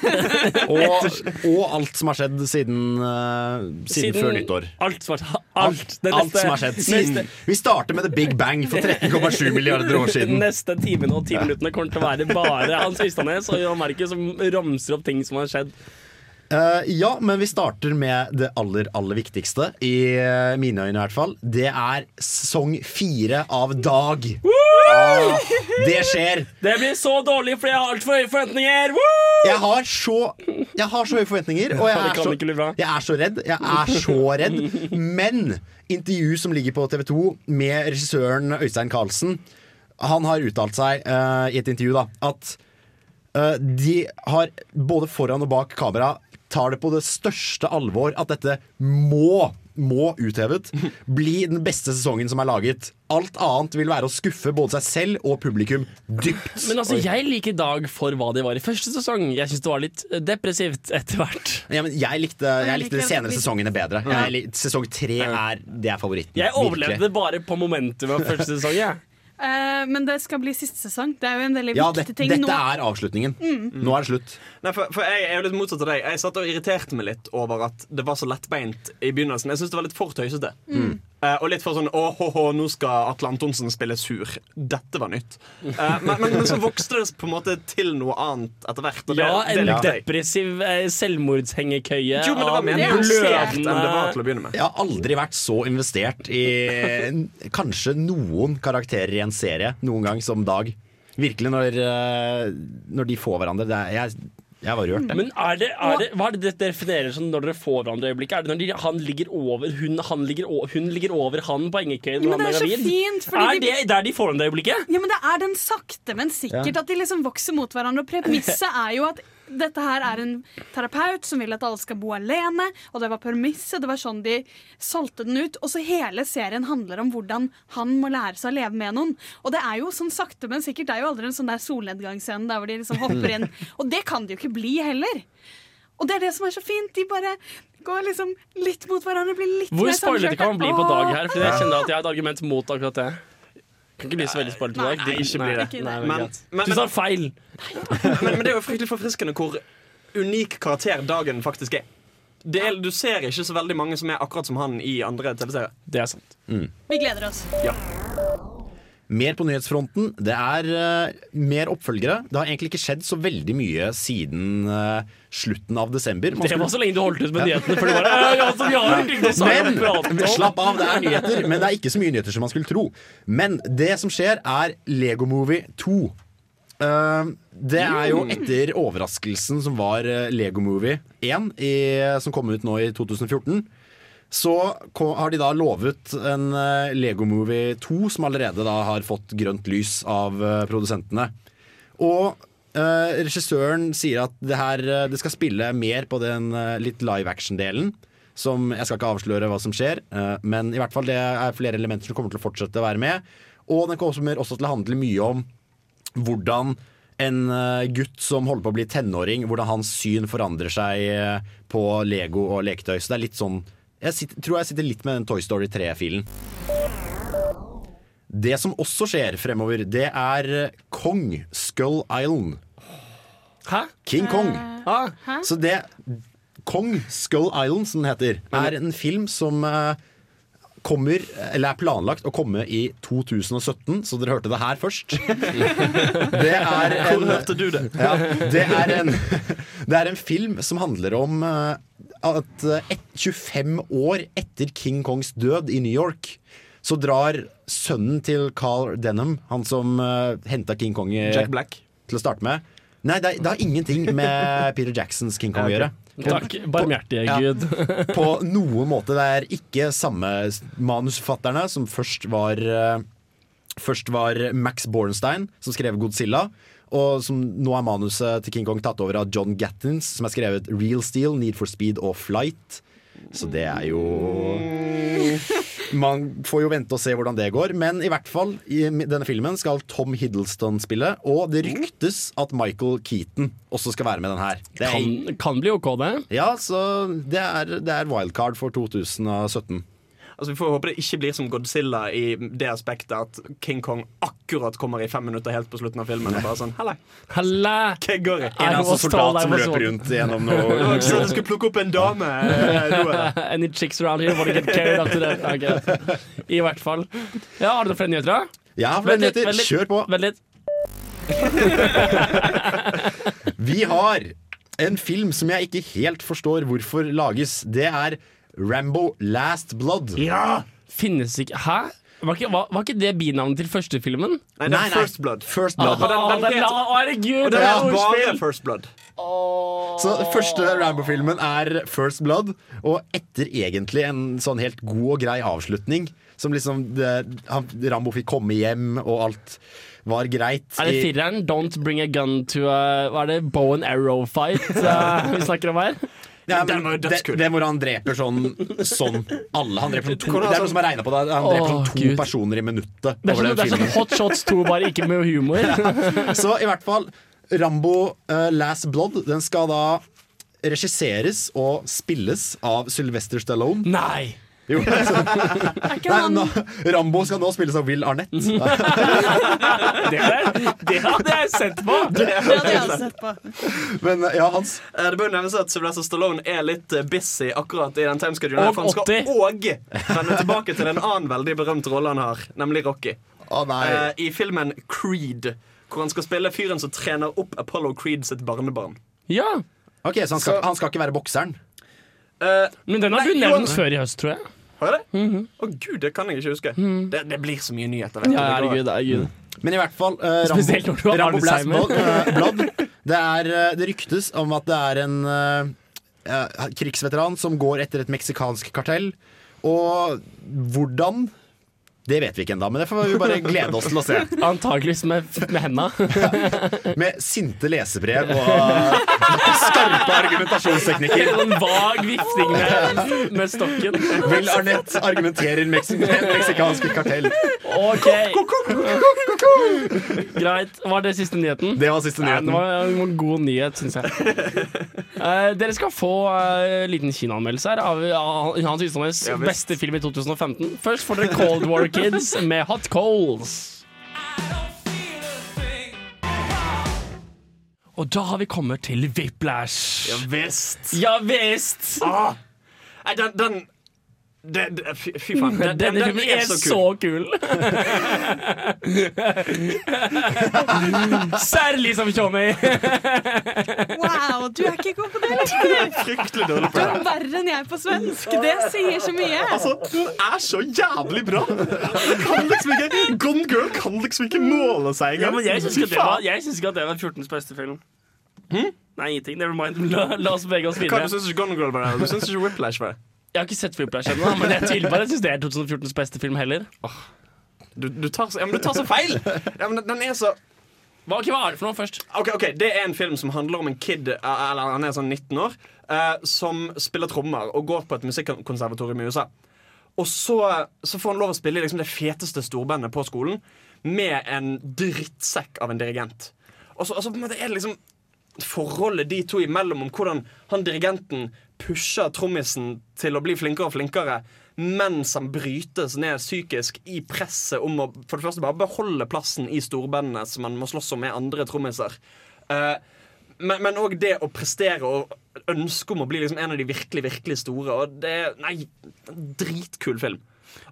*laughs* Og, og alt som har skjedd siden, uh, siden, før nyttår. Alt som har, alt, det Alt neste- som har skjedd neste- siden. Vi starter med The Big Bang for 13,7 milliarder år siden. *laughs* neste timen og ti minuttene kommer til å være bare Hans Øystanes og Jan Markus som ramser opp ting som har skjedd. Eh, ja, men vi starter med det aller, aller viktigste, i eh, mine øyne i hvert fall. Det er sesong fire av Dag. Ah, det skjer! Det blir så dårlig fordi jeg har altfor høye forventninger! Jeg har så, jeg har så høye forventninger, og jeg er så, jeg er så redd. Jeg er så redd. Men intervju som ligger på TV 2 med regissøren Øystein Carlsen, han har uttalt seg uh, i et intervju da, at uh, de har både foran og bak kamera tar det på det største alvor at dette må må uthevet bli den beste sesongen som er laget. Alt annet vil være å skuffe både seg selv og publikum dypt. Men altså, jeg liker Dag for hva de var i første sesong. Jeg syns det var litt depressivt etter hvert. Ja, jeg likte, jeg Jeg likte de senere sesongene bedre. Jeg, sesong tre er, det er favoritten. Jeg overlevde Virkelig. bare på momentumet av første sesong. Jeg. Eh, men det skal bli siste sesong. Det er jo en veldig Ja, viktig det, ting dette nå. er avslutningen. Nå er det slutt. Nei, for, for jeg er jo litt motsatt av deg. Jeg satt og irriterte meg litt over at det var så lettbeint i begynnelsen. Jeg syns det var litt for tøysete. Eh, og litt for sånn åh, oh, oh, nå skal Atle Antonsen spille sur. Dette var nytt. Uh, men, men, men så vokste det på en måte til noe annet etter hvert. Ja, det en depressiv eh, selvmordshengekøye Jo, men det var mer er blødende- enn det var til å begynne med. Jeg har aldri vært så investert i kanskje noen karakterer i en serie noen gang som Dag. Virkelig, når, eh, når de får hverandre. Det er, jeg, jeg var rørt. jeg. Men er det, er det, hva er det det definerer som når dere får hverandre i øyeblikket? Er det når de, han ligger over hun, han ligger, o- hun ligger over han på Engekøyen Ja, når men han det er er så gravid? fint, fordi Er de- det der de får hverandre i øyeblikket? Ja, men Det er den sakte, men sikkert at de liksom vokser mot hverandre. Og Premisset *laughs* er jo at dette her er en terapeut som vil at alle skal bo alene. Og det var permisset. Det var sånn de solgte den ut. Og så hele serien handler om hvordan han må lære seg å leve med noen. Og det er jo sånn sakte, men sikkert. Det er jo aldri en sånn der solnedgangsscene der hvor de liksom hopper inn. Og det kan det jo ikke bli heller. Og det er det som er så fint. De bare går liksom litt mot hverandre. Blir litt Hvor mer spoilete kan man bli på dag her? For jeg kjenner at jeg har et argument mot akkurat det. Kan ikke bli så veldig spalt i dag. nei, ikke bli det. Nei, Men- men- du sa feil. Men, men det er jo fryktelig forfriskende hvor unik karakter dagen faktisk er. det er, du ser ikke så veldig mange som er akkurat som han i andre TV-serier. Det er sant. Vi gleder oss. Mer på nyhetsfronten. Det er uh, mer oppfølgere. Det har egentlig ikke skjedd så veldig mye siden uh, slutten av desember. Man Det skulle- var så lenge du holdt ut med nyhetene. For det var, «Øh, ja, så vi har Men slapp av, det er nyheter, men det er ikke så mye nyheter som man skulle tro. Men det som skjer, er Lego Movie 2. Uh, det er jo etter overraskelsen som var Legomovie Lego Movie 1, i, som kom ut nå i 2014. Så har de da lovet en eh, Lego Movie 2, som allerede da har fått grønt lys av eh, produsentene. Og eh, regissøren sier at det, her, eh, det skal spille mer på den litt live action-delen. Som Jeg skal ikke avsløre hva som skjer, eh, men i hvert fall det er flere elementer som kommer til å fortsette å være med. Og den kommer også til å handle mye om hvordan en gutt som holder på å bli tenåring, hvordan hans syn forandrer seg på Lego og leketøy. Så det er litt sånn Jeg sitter, tror jeg sitter litt med den Toy Story 3-filen. Det som også skjer fremover, det er eh, Kong Skull Island. Hæ? King Kong. Ah, Så det Kong Skull Island, som den heter, er en film som eh, kommer, eller er planlagt å komme i 2017, så dere hørte det her først. *laughs* Det er Hvor en, hørte du det? ja, det er en, det er en film som handler om eh, at eh, et, 25 år etter King Kongs død i New York, så drar sønnen til Carl Denham, han som uh, henta King Kong i, Jack Black. til å starte med Nei, det, er- det har ingenting med Peter Jacksons King Kong å gjøre. Takk, barmhjertige Ja. Gud. *laughs* På noen måte. Det er ikke samme manusforfatterne som først var eh, Først var Max Bornstein, som skrev Godzilla. Og som nå er manuset til King Kong tatt over av John Gattins, som har skrevet Real Steel, Need for Speed og Flight. Så det er jo *laughs* Man får jo vente og se hvordan det går. Men i hvert fall, i denne filmen skal Tom Hiddleston spille. Og det ryktes at Michael Keaton også skal være med den her. Det er, Kan, kan bli OK, det. ja, så det er, det er wildcard for 2017. Altså, vi får håpe det ikke blir som Godzilla i det aspektet at King Kong akkurat kommer i fem minutter helt på slutten av filmen. Og bare sånn, Halla, Halla! hva går i? I En altså soldat som løper rundt gjennom Det noe *laughs* Jeg du skulle plukke opp en dame. Eh, er det. *laughs* Any chicks around here wanna get carried up to that? Okay. I hvert fall. Ja, Har du noen flere nyheter, da? Ja, flere nyheter. Kjør på. Vent *laughs* litt. Vi har en film som jeg ikke helt forstår hvorfor lages. Det er Rambo Last Blood. Ja! Finnes ikke Hæ? Var ikke, var, var ikke det binavnet til første filmen? Nei, det er First Blood. First Ah, Blood. den- den den- herregud! Det er bare! First Blood. Så første Rambo-filmen er First Blood, og etter egentlig en sånn helt god og grei avslutning, som liksom det, han, Rambo fikk komme hjem, og alt var greit. Er det fireren? Don't bring a gun to a Hva er det? Bow and arrow fight uh, vi snakker om her? Ja, Den var jo dødskul. det hvor han dreper sånn, sånn alle. Han dreper sånn to, det er noe noen som har regna på det. Han dreper sånn to Gud. personer i minuttet. Det er sånn, det er sånn. Hot Shots 2, bare ikke med humor. *laughs* Så i hvert fall Rambo uh, Last Blood Den skal da regisseres og spilles av Sylvester Stallone. Nei! Jo, altså, *laughs* nei, nå, Rambo skal nå spilles av Will Arnett. *laughs* Det, er, det hadde jeg sett på! Det hadde jeg sett på. Men ja, Hans Eh, Det bør nevnes at Sylvester Stallone er litt eh, busy akkurat i den timeschedulen. Og For han skal 80. òg vende tilbake til en annen veldig berømt rolle han har, nemlig Rocky. Å nei. Eh, I filmen Creed, hvor han skal spille fyren som trener opp Apollo Creed sitt barnebarn. Ja, Ok, Så han skal, han skal ikke være bokseren? Uh, Men den har du nevnt før i høst, tror jeg. Har jeg det? Å gud, det kan jeg ikke huske. det, det blir så mye nyheter. Ja, herregud, herregud. Men i hvert fall uh, har Rambo Blast. Blood, eh, *laughs* det, er, eh, det ryktes om at det er en eh, krigsveteran som går etter et meksikansk kartell. Og hvordan Det vet vi ikke ennå, men det får vi bare glede oss til å se. *laughs* Antakeligvis med, med henda. *laughs* Med sinte lesebrev og skarpe argumentasjonsteknikker. En vag vifting med, med stokken. Will Arnett argumenterer med meksikansk kartell. OK. Greit. Var det siste nyheten? Det var siste Nei, nyheten. det var en god nyhet, syns jeg. Uh, dere skal få uh, liten kinoanmeldelse her av uh, Hans Ystadnes Ja, beste film i 2015. Først får dere Cold War Kids med Hot Coals. Og da har vi kommet til Whiplash. Ja visst. Ja visst! Ah. Den, den det, det, Fy faen. Den, den, den er så kul. *laughs* Særlig som Tjommi. Wow, du er ikke god på det, *laughs* eller? Fryktelig dårlig Du er verre enn jeg på svensk. Det sier så mye. Altså, Den er så jævlig bra! Kan liksom ikke, Gone Girl kan liksom ikke måle seg Ja, engang. Ja, jeg syns ikke, at det var- synes ikke at det var 14. beste film. Nei, ingenting. Never mind. La, la oss bevege oss Hva, du syns ikke Gone Girl var det? Du syns ikke Whiplash var det? Jeg har ikke sett Whiplash ennå, men jeg tviler på det. Jeg syns det er 2014s beste film heller. Du, du, tar, så- ja, men du tar så feil! Ja, men den- er så Hva, okay, hva er det for noe først? Ok, ok, Det er en film som handler om en kid eh, Eller han er sånn 19 år eh, Som spiller trommer og går på et musikkonservatorium i USA. Og så, så får han lov å spille i liksom det feteste storbandet på skolen med en drittsekk av en dirigent. Og så, og så på en måte er det liksom forholdet de to imellom om hvordan han dirigenten pusher trommisen til å bli flinkere og flinkere, mens han brytes ned psykisk i presset om å for det første bare beholde plassen i storbandene som han må slåss om med andre trommiser. Uh, men, òg det å prestere og ønske om å bli liksom en av de virkelig, virkelig store. Og det er Nei, dritkul film.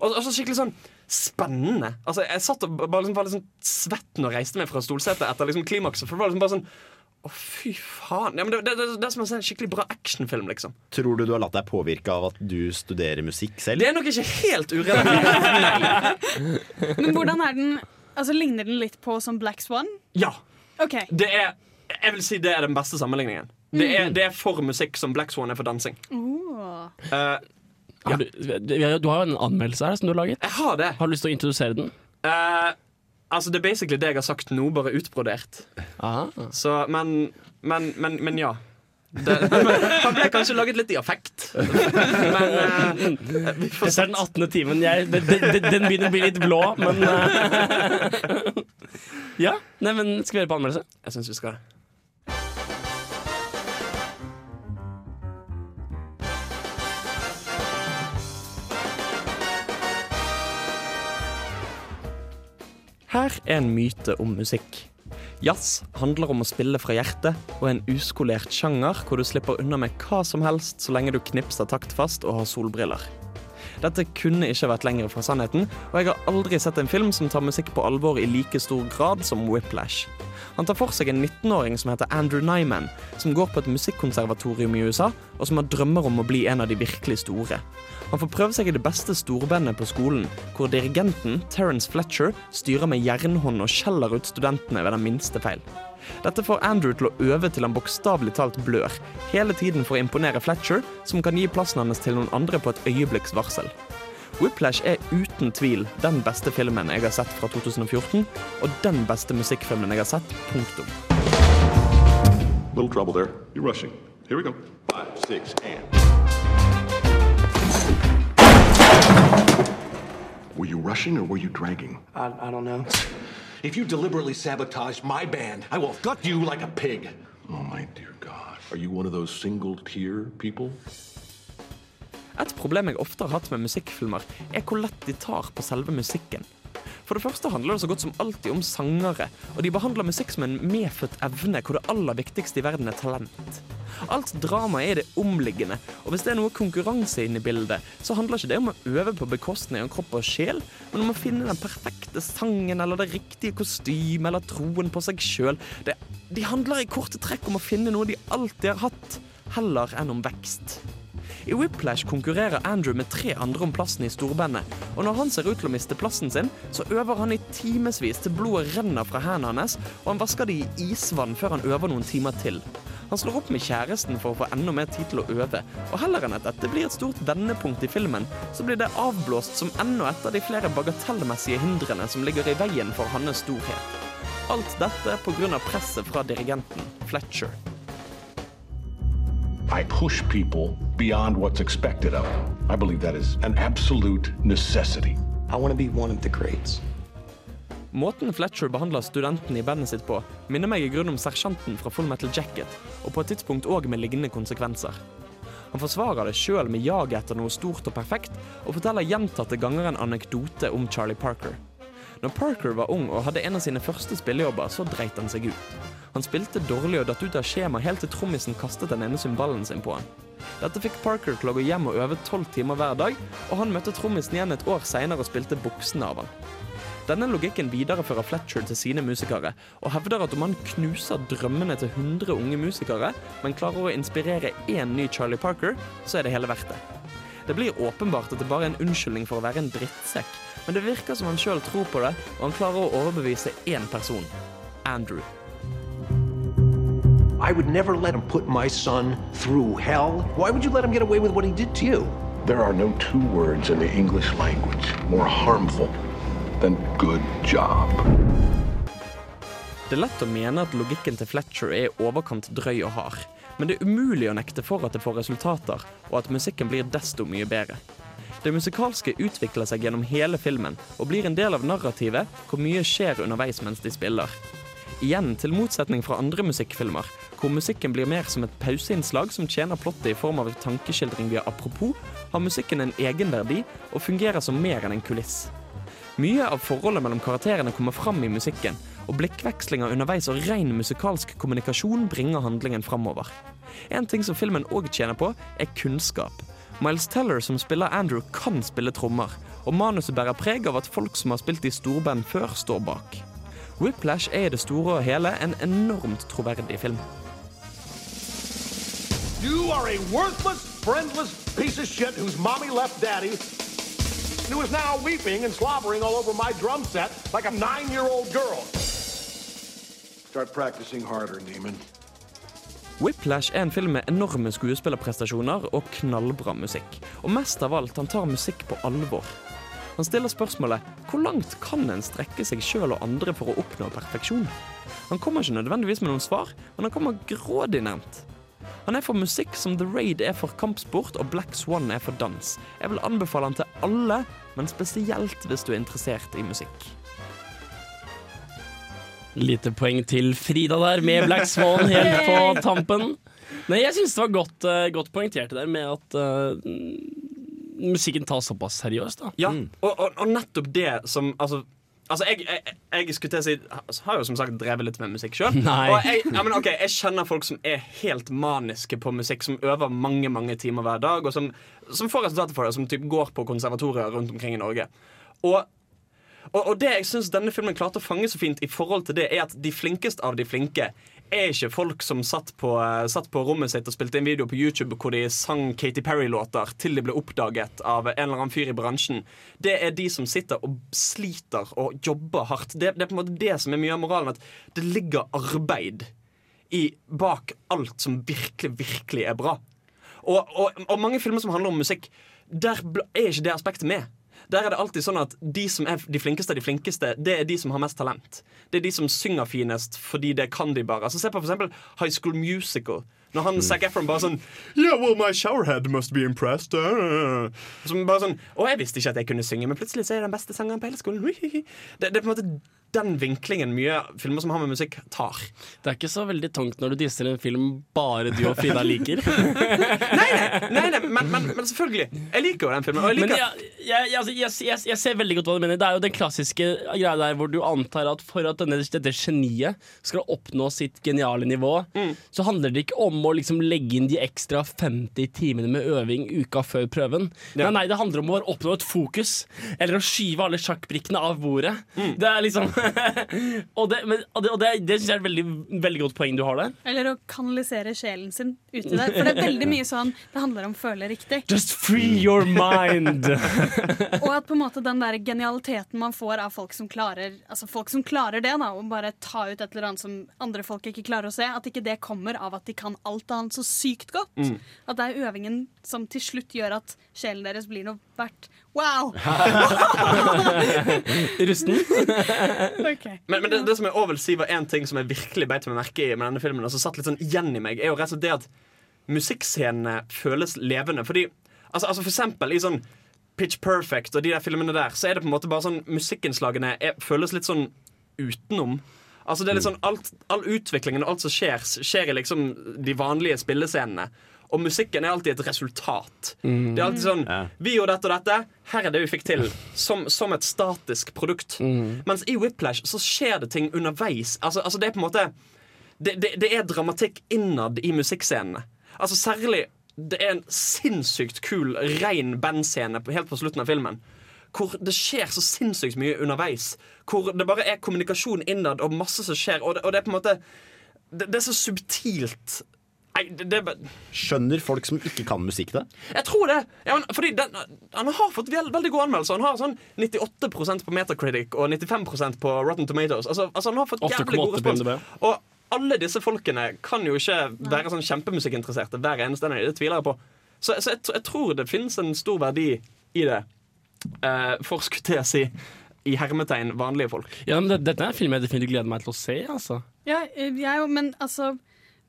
Og så skikkelig sånn spennende. Altså, jeg satt og bare liksom var liksom svett når jeg reiste meg fra stolsetet etter liksom klimakset. For det var liksom bare sånn Å, fy faen. Ja, men det, det, det, det er som å se en skikkelig bra actionfilm, liksom. Tror du du har latt deg påvirke av at du studerer musikk selv? Det er nok ikke helt urelatert. *laughs* Men hvordan er den Altså, Ligner den litt på som Black Swan? Ja. Okay. Det er Jeg vil si det er den beste sammenligningen. Det er, det er for musikk som Black Swan er for dansing. Oh. Eh, Har du, du har jo en anmeldelse her som du har laget. jeg har det. Har du lyst til å introdusere den? Eh, altså, det er basically det jeg har sagt nå, bare utbrodert. Ah. Så, men, men, men, men ja. Det, *laughs* han ble kanskje laget litt i affekt. Men uh, vi får Dette er den 18. timen. Jeg, den, den, den begynner å bli litt blå, men uh, *laughs* Ja. Nei, men Skal vi høre på anmeldelse? Jeg syns vi skal Her er en myte om musikk. Jazz handler om å spille fra hjertet og er en uskolert sjanger hvor du slipper unna med hva som helst så lenge du knipser taktfast og har solbriller. Dette kunne ikke vært lenger fra sannheten, og jeg har aldri sett en film som tar musikk på alvor i like stor grad som Whiplash. Han tar for seg en 19-åring som heter Andrew Nyman, som går på et musikkonservatorium i USA, og som har drømmer om å bli en av de virkelig store. Han får prøve seg i det beste storbandet på skolen, hvor dirigenten, Terence Fletcher, styrer med jernhånd og skjeller ut studentene ved den minste feil. Dette får Andrew til å øve til han bokstavelig talt blør, hele tiden for å imponere Fletcher, som kan gi plassen hans til noen andre på et øyeblikks varsel. Whiplash er uten tvil den beste filmen jeg har sett fra 2014, og den beste musikkfilmen jeg har sett, punktum. Little trouble there. You're rushing. Here we go. Five, six, and. Were you rushing or were you dragging? I, I don't know. If you deliberately sabotage my band, I will gut you like a pig. Oh, my dear God. Are you one of those single tier people? Et problem jeg ofte har hatt med musikkfilmer, er hvor lett de tar på selve musikken. For det første handler det så godt som alltid om sangere, og de behandler musikk som en medfødt evne hvor det aller viktigste i verden er talent. Alt drama er det omliggende, og hvis det er noe konkurranse inne i bildet, så handler ikke det om å øve på bekostning av kropp og sjel, men om å finne den perfekte sangen eller det riktige kostymet eller troen på seg sjøl. De handler i korte trekk om å finne noe de alltid har hatt, heller enn om vekst. I Whiplash konkurrerer Andrew med tre andre om plassen i storbandet, og når han ser ut til å miste plassen sin, så øver han i timevis til blodet renner fra hendene hans, og han vasker de i isvann før han øver noen timer til. Han slår opp med kjæresten for å få enda mer tid til å øve, og heller enn at dette blir et stort vendepunkt i filmen, så blir det avblåst som enda et av de flere bagatellmessige hindrene som ligger i veien for hans storhet. Alt dette pga. presset fra dirigenten, Fletcher. I push people beyond what's expected of them. I believe that is an absolute necessity. I want to be one of the greats. Måten Fletcher behandler studenten i bandet sitt på, minner meg i grunn om sersjanten fra Full Metal Jacket, og på et tidspunkt òg med lignende konsekvenser. Han forsvarer det sjøl med jaget etter noe stort og perfekt, og forteller gjentatte ganger en anekdote om Charlie Parker. Når Parker var ung og hadde en av sine første spillejobber, så dreit han seg ut. Han spilte dårlig og datt ut av skjema helt til trommisen kastet den ene cymballen sin på han. Dette fikk Parker til å gå hjem og øve tolv timer hver dag, og han møtte trommisen igjen et år seinere og spilte buksene av han. Denne logikken viderefører Fletcher til sine musikere, og hevder at om han knuser drømmene til 100 unge musikere, men klarer å inspirere én ny Charlie Parker, så er det hele verdt det. Det blir åpenbart at det bare er en unnskyldning for å være en drittsekk, men det virker som han sjøl tror på det, og han klarer å overbevise én person. Andrew. I would never let him put my son through hell. Why would you let him get away with what he did to you? There are no two words in the English language more harmful than good job. Det er lett å mene at logikken til Fletcher er overkant drøy og hard, men det er umulig å nekte for at det får resultater, og at musikken blir desto mye bedre. Det musikalske utvikler seg gjennom hele filmen, og blir en del av narrativet hvor mye skjer underveis mens de spiller. Igjen til motsetning fra andre musikkfilmer, hvor musikken blir mer som et pauseinnslag som tjener plottet i form av en tankeskildring via apropos, har musikken en egenverdi og fungerer som mer enn en kuliss. Mye av forholdet mellom karakterene kommer fram i musikken, og blikkvekslinger underveis og ren musikalsk kommunikasjon bringer handlingen framover. En ting som filmen òg tjener på, er kunnskap. Miles Teller som spiller Andrew, kan spille trommer, og manuset bærer preg av at folk som har spilt i storband før, står bak. Whiplash er i det store og hele en enormt troverdig film. You are a worthless, friendless piece of shit whose mommy left daddy, who is now weeping and slobbering all over my drum set like a nine-year-old girl. Start practicing harder, Neiman. Whiplash er en film med enorme skuespillerprestasjoner og knallbra musikk. Og mest av alt, han tar musikk på alvor. Han stiller spørsmålet hvor langt kan en strekke seg sjøl og andre for å oppnå perfeksjon? Han kommer ikke nødvendigvis med noen svar, men han kommer grådig nærmt. Han er for musikk som The Raid er for kampsport og Black Swan er for dans. Jeg vil anbefale han til alle, men spesielt hvis du er interessert i musikk. Lite poeng til Frida der, med Black Swan helt på tampen. Nei, jeg syns det var godt, uh, godt poengtert det der med at uh, musikken tas såpass seriøst. da Ja, og, og, og nettopp det som Altså, altså jeg, jeg, jeg skulle til å si altså, Har jo som sagt drevet litt med musikk sjøl. *laughs* Og jeg, ja, men ok, jeg kjenner folk som er helt maniske på musikk, som øver mange mange timer hver dag, og som, som får resultater for det, som typ går på konservatorier rundt omkring i Norge. Og og, og det jeg synes denne filmen klarte å fange så fint, i forhold til det er at de flinkeste av de flinke er ikke folk som satt på, eh, satt på rommet sitt og spilte en video på YouTube hvor de sang Katy Perry-låter til de ble oppdaget av en eller annen fyr i bransjen. Det er de som sitter og sliter og jobber hardt. Det, det er på en måte det som er mye av moralen. At det ligger arbeid i, bak alt som virkelig, virkelig er bra. Og, og, og mange filmer som handler om musikk, der er ikke det aspektet med. Der er det alltid sånn at De som er de flinkeste av de flinkeste, det er de som har mest talent. Det er de som synger finest fordi det kan de bare. Altså Se på eksempel High School Musical. Når han Zac Efron bare sånn Yeah, well, my showerhead must be impressed. Uh. Som bare sånn Å, jeg visste ikke at jeg kunne synge, men plutselig så er jeg den beste sangeren på hele skolen. *laughs* Det, det er på en måte den vinklingen mye filmer som har med musikk, tar. Det er ikke så veldig tungt når du disser en film bare du og Frida liker. *laughs* Nei, nei, nei men, men, men selvfølgelig. Jeg liker jo den filmen. Jeg Men jeg, jeg, jeg, altså, jeg, jeg, jeg ser veldig godt hva du mener. Det er jo den klassiske greia der hvor du antar at for at denne, dette geniet skal oppnå sitt geniale nivå, så handler det ikke om å liksom legge inn de ekstra 50 timene med øving uka før prøven. Ja. Nei, nei, det handler om å oppnå et fokus, eller å skyve alle sjakkbrikkene av bordet. Det er liksom *laughs* Og det, men, og det, og det, det syns jeg er et veldig, veldig godt poeng du har der. Eller å kanalisere sjelen sin ut i det. For det er veldig mye sånn det handler om føle riktig. Just free your mind! *laughs* Og at på en måte den der genialiteten man får av folk som klarer Altså folk som klarer det, da, og bare ta ut et eller annet som andre folk ikke klarer å se, at ikke det kommer av at de kan alt annet så sykt godt. Mm. At det er øvingen som til slutt gjør at sjelen deres blir noe verdt. Wow! *laughs* Rusten? okay. Men, men det, det som jeg også vil si var en ting som jeg virkelig beit meg merke i med denne filmen, og som satt litt sånn igjen i meg, er jo rett og slett det at musikkscenene føles levende. Fordi, altså, altså for eksempel i sånn Pitch Perfect og de der filmene der, så er det på en måte bare sånn Musikkinnslagene er, føles litt sånn utenom. Altså det er litt sånn alt, All utviklingen og alt som skjer, skjer i liksom de vanlige spillescenene. Og musikken er alltid et resultat. Det er alltid sånn Vi gjorde dette og dette. Her er det vi fikk til. Som, som et statisk produkt. Mens i Whiplash så skjer det ting underveis. Altså, altså det er på en måte det, det, det er dramatikk innad i musikkscenene. Altså Særlig Det er en sinnssykt kul, rein bandscene helt på slutten av filmen. Hvor det skjer så sinnssykt mye underveis. Hvor det bare er kommunikasjon innad og masse som skjer. Og det, og det er på en måte Det, det er så subtilt. Nei, det, det er Skjønner folk som ikke kan musikk det? jeg tror det. Ja, men, fordi den, han har fått veld, veldig gode anmeldelser. Han har sånn 98% på Metacritic og 95% på Rotten Tomatoes. Altså, altså Han har fått jævlig god 8,8 respons. Og alle disse folkene kan jo ikke være sånn kjempemusikkinteresserte hver eneste en av dem. Det tviler jeg på. Så, så jeg, jeg tror det finnes en stor verdi i det. Uh, for skulle til å si i hermetegn vanlige folk. Ja, men det, Dette er en film jeg definitivt gleder meg til å se. altså Ja, eh, jeg men altså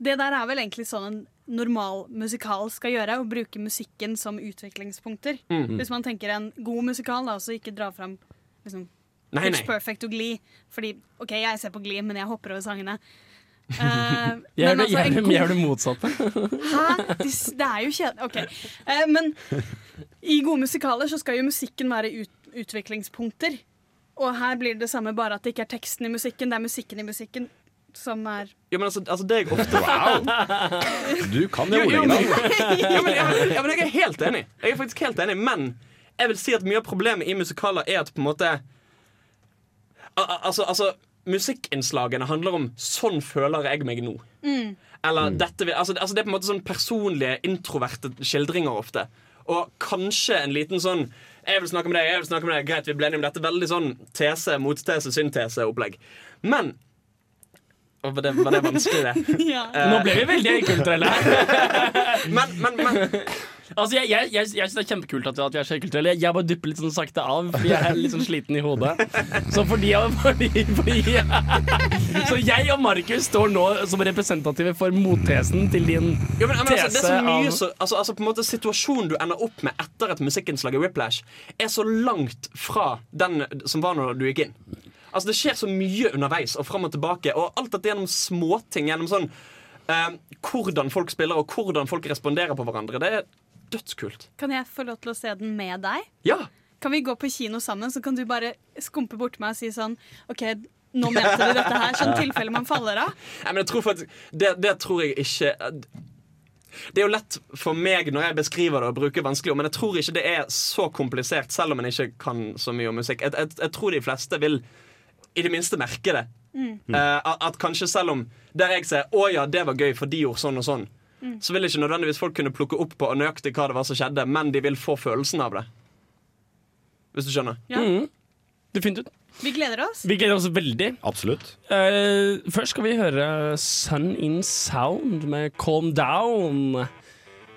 Det der er vel egentlig sånn en normal musikal skal gjøre, å bruke musikken som utviklingspunkter. Mhm. Hvis man tenker en god musikal, da, så ikke dra fram liksom, Nei, Pitch nei. Perfect og Glee. Fordi OK, jeg ser på Glee, men jeg hopper over sangene. *laughs* Uh, gjør, er men det, god- det motsatte. *laughs* Hæ? Det, det er jo kjedelig. OK. Uh, men i gode musikaler så skal jo musikken være ut, utviklingspunkter. Og her blir det det samme, bare at det ikke er teksten i musikken, det er musikken i musikken som er Ja, men altså, altså det jeg ofte Du kan det ordet. *laughs* ja, men, ja, men, jeg er helt enig. Jeg er faktisk helt enig Men jeg vil si at mye av problemet i musikaler er at på en måte Al al- Altså, altså Musikkinnslagene handler om 'sånn føler jeg meg nå'. Mm. Eller dette vil, altså, altså Det er på en måte sånn personlige, introverte skildringer ofte. Og kanskje en liten sånn 'Jeg vil snakke med deg, jeg vil snakke med deg', greit, vi ble enige om dette. Veldig sånn tese, motstese, syntese-opplegg. Men var, det, var det vanskelig, det? *laughs* Ja. Nå ble vi veldig kulturelle. *laughs* men, men, men Altså, jeg, jeg, jeg, jeg synes det er kjempekult at, at vi er så kulturelle. Jeg bare dupper litt sånn sakte av, for jeg er litt sånn sliten i hodet. Så fordi, fordi, fordi Så jeg og Markus står nå som representative for mottesen til din Ja, men, men altså, det er så tese mye av så, altså, altså på en måte Situasjonen du ender opp med etter et musikkinnslag i Whiplash, er så langt fra den som var når du gikk inn. Altså Det skjer så mye underveis og fram og tilbake, og alt dette gjennom småting. Gjennom sånn eh, hvordan folk spiller, og hvordan folk responderer på hverandre. Det er dødskult. Kan jeg få lov til å se den med deg? Ja! Kan vi gå på kino sammen, så kan du bare skumpe bort meg og si sånn OK, nå mente du dette her, sånn tilfelle man faller av. Nei, men jeg tror faktisk det, det tror jeg ikke Det er jo lett for meg når jeg beskriver det og bruker vanskelige ord, men jeg tror ikke det er så komplisert, selv om en ikke kan så mye om musikk. Jeg, jeg, jeg tror de fleste vil i det minste merke det. Mm. Uh, at, at kanskje selv om der jeg sier 'Å ja, det var gøy, for de gjorde sånn og sånn', Mm. så vil ikke nødvendigvis folk kunne plukke opp på nøyaktig hva det var som skjedde, men de vil få følelsen av det. Hvis du skjønner? Ja. Mm. Definitivt. Vi gleder oss. Vi gleder oss veldig. Absolutt. Uh, først skal vi høre Sun In Sound med Calm Down.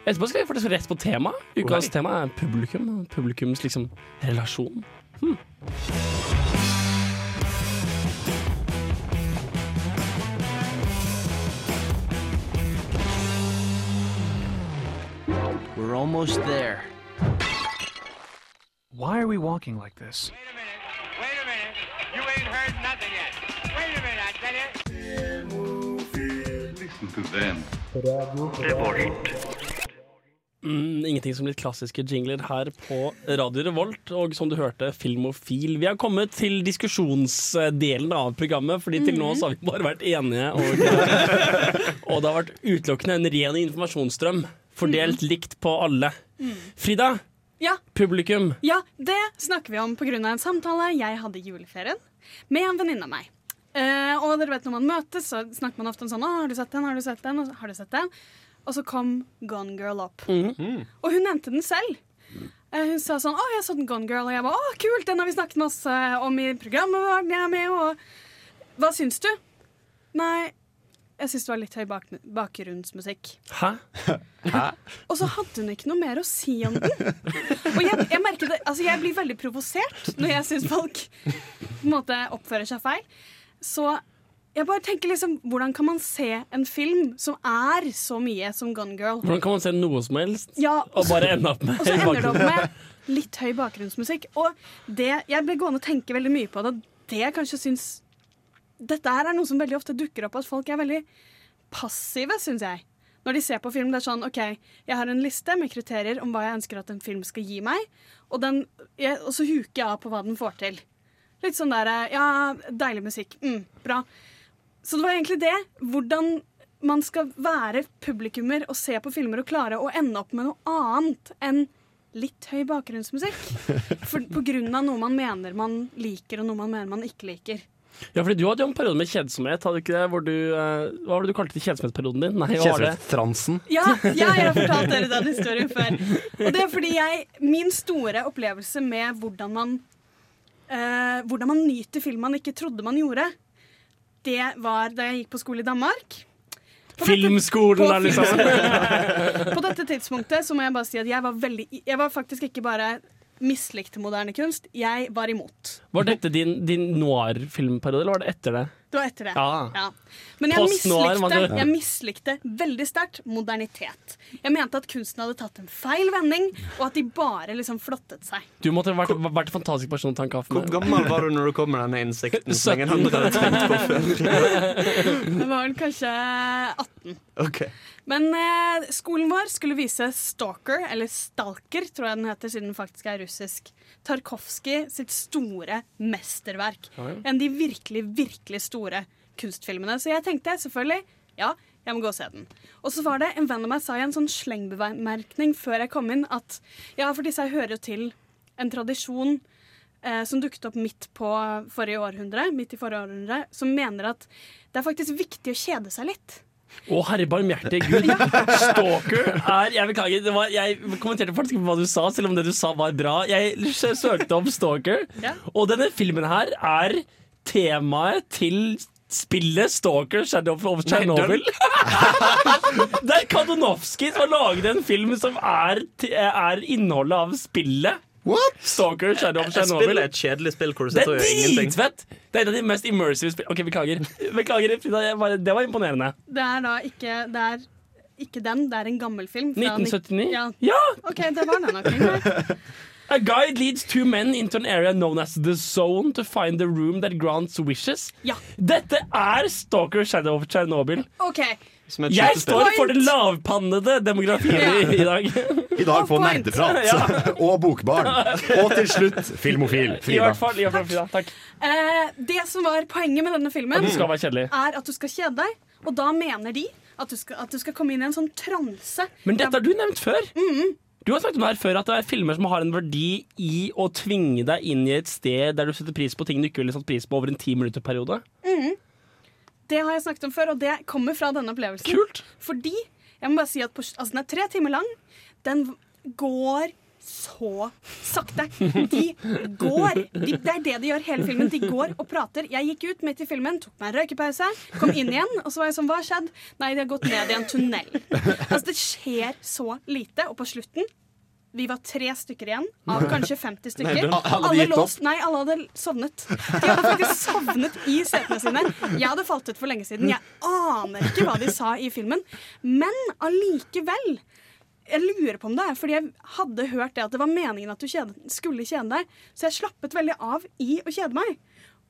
Etterpå skal vi faktisk rett på tema. Ukas right. tema er publikum. Publikums liksom relasjon. Hmm. We're almost there. Why are we walking like this? You ain't heard nothing yet. Wait a minute, I tell you. Listen to them. Mm, ingenting som litt klassiske jingler her på Radio Revolt. Og som du hørte, Filmofil. Vi har kommet til diskusjonsdelen av programmet, Fordi til nå så har vi bare vært enige. Og, *laughs* og det har vært utelukkende en ren informasjonsstrøm. Fordelt likt på alle. Frida, Ja, publikum. ja, det snakker vi om pga. en samtale jeg hadde i juleferien med en venninne av meg. Eh, og dere vet når man møtes, så snakker man ofte om sånn Å, 'Har du sett den? Har du sett den?' Og, så, har du sett den? Og så kom Gone Girl opp. Og hun nevnte den selv. Eh, hun sa sånn 'Å, jeg så den Gone Girl', og jeg var 'Å, kult, den har vi snakket masse om i programmet vårt', jeg er med, og Hva syns du? Nei, jeg syns det var litt høy bak bakgrunnsmusikk. Hæ? Og så hadde hun ikke noe mer å si om den. Og jeg, jeg merker det, altså jeg blir veldig provosert når jeg syns folk på en måte oppfører seg feil. Så jeg bare tenker liksom, hvordan kan man se en film som er så mye som Gone Girl? Hvordan kan man se noe som helst Ja, og bare ende opp med Og så ender det opp med litt høy bakgrunnsmusikk. Og det, jeg ble gående og tenke veldig mye på det. og Det jeg kanskje syns Dette her er noe som veldig ofte dukker opp, at folk er veldig passive, syns jeg. Når de ser på film, det er sånn OK, jeg har en liste med kriterier om hva jeg ønsker at en film skal gi meg, og, den, jeg, og så huker jeg av på hva den får til. Litt sånn der Ja, deilig musikk. Mm, bra. Så det var egentlig det. Hvordan man skal være publikummer og se på filmer og klare å ende opp med noe annet enn litt høy bakgrunnsmusikk. For, på grunn av noe man mener man liker, og noe man mener man ikke liker. Ja, fordi Du hadde jo en periode med kjedsomhet. Hadde du ikke det? Hvor du, eh, hva var det du kalte kjedsomhetsperioden din? Nei, det? Kjedsomhetstransen. Ja, ja, jeg har fortalt dere den historien før. Og det er fordi jeg, Min store opplevelse med hvordan man eh, Hvordan man nyter film man ikke trodde man gjorde, det var da jeg gikk på skole i Danmark. På dette- Filmskolen, på da, liksom. *laughs* På dette tidspunktet så må jeg bare si at jeg var veldig Jeg var faktisk ikke bare mislikte moderne kunst, jeg var imot. Var dette din, din noir-filmperiode, eller var det etter det? Det var etter det. Ja. Ja. Men jeg mislikte, jeg mislikte veldig sterkt modernitet. Jeg mente at kunsten hadde tatt en feil vending, og at de bare liksom flottet seg. Du måtte vært, vært en fantastisk person å ta en kaffe Hvor gammel var du når du kom med denne innsikten? som ingen *laughs* andre hadde tenkt på før? Det var vel kanskje 18. Ok. Men eh, skolen vår skulle vise Stalker, eller Stalker, tror jeg den heter, siden den faktisk er russisk. Tarkovskij sitt store mesterverk. Ja, ja. En av de virkelig, virkelig store kunstfilmene. Så jeg tenkte selvfølgelig ja, jeg må gå og se den. Og så var det en venn av meg sa i en sånn slengbemerkning før jeg kom inn, at ja, for disse hører jo til en tradisjon eh, som dukket opp midt på forrige århundre, midt i forrige århundre, som mener at det er faktisk viktig å kjede seg litt. Å, herre barmhjertige gud. Stalker er Jeg beklager, det var, jeg kommenterte faktisk på hva du sa, selv om det du sa var bra. Jeg sø- søkte om Stalker, Ja. og denne filmen her er temaet til spillet Stalker Shadow of Chernobyl. *laughs* det er Kadonovskij som har laget en film som er, er innholdet av spillet. Stalker Shadow of Chernobyl. Spillet er et kjedelig spill hvor du Det sitter er og gjør ingenting. dritfett! Det er en av de mest immersive spill... Ok, beklager. Beklager, Frida. Det var imponerende. Det er da ikke Det er ikke den, det er en gammel film. fra 1979? Ja. Ja! OK, det var den nok. *laughs* A guide leads two men into an area known as the zone to find the room that grants wishes. Ja. Dette er Stalker Shadow of Chernobyl. OK. Jeg står for den lavpannede demografien i, i dag. *laughs* I dag får. Nerdeprat Ja. *laughs* og Bokbarn. Og til slutt Filmofil. Frida. I hvert fall. I hvert fall Frida. Takk. Eh, det som var poenget med denne filmen, At det skal være er at du skal kjede deg. Og da mener de at du skal, at du skal komme inn i en sånn transe. Men dette har du nevnt før. Du har snakket om det her før at det er filmer som har en verdi i å tvinge deg inn i et sted der du setter pris på ting du ikke ville satt pris på over en ti minutter periode. Mhm. Det har jeg snakket om før, og det kommer fra denne opplevelsen. Kult. Fordi jeg må bare si at på, altså, Den er tre timer lang. Den går så sakte. De går. De, det er det de gjør hele filmen. De går og prater. Jeg gikk ut midt i filmen, tok meg en røykepause, kom inn igjen, og så var jeg sånn Hva har skjedd? Nei, de har gått ned i en tunnel. Altså, det skjer så lite. Og på slutten vi var tre stykker igjen av *laughs* kanskje 50 stykker. Nei, alle, gitt opp. Nei, alle hadde sovnet. De hadde faktisk sovnet i setene sine. Jeg hadde falt ut for lenge siden. Jeg aner ikke hva de sa i filmen. Men allikevel Jeg lurer på om det er fordi jeg hadde hørt det at det var meningen at du kjede, skulle kjede deg. Så jeg slappet veldig av i å kjede meg.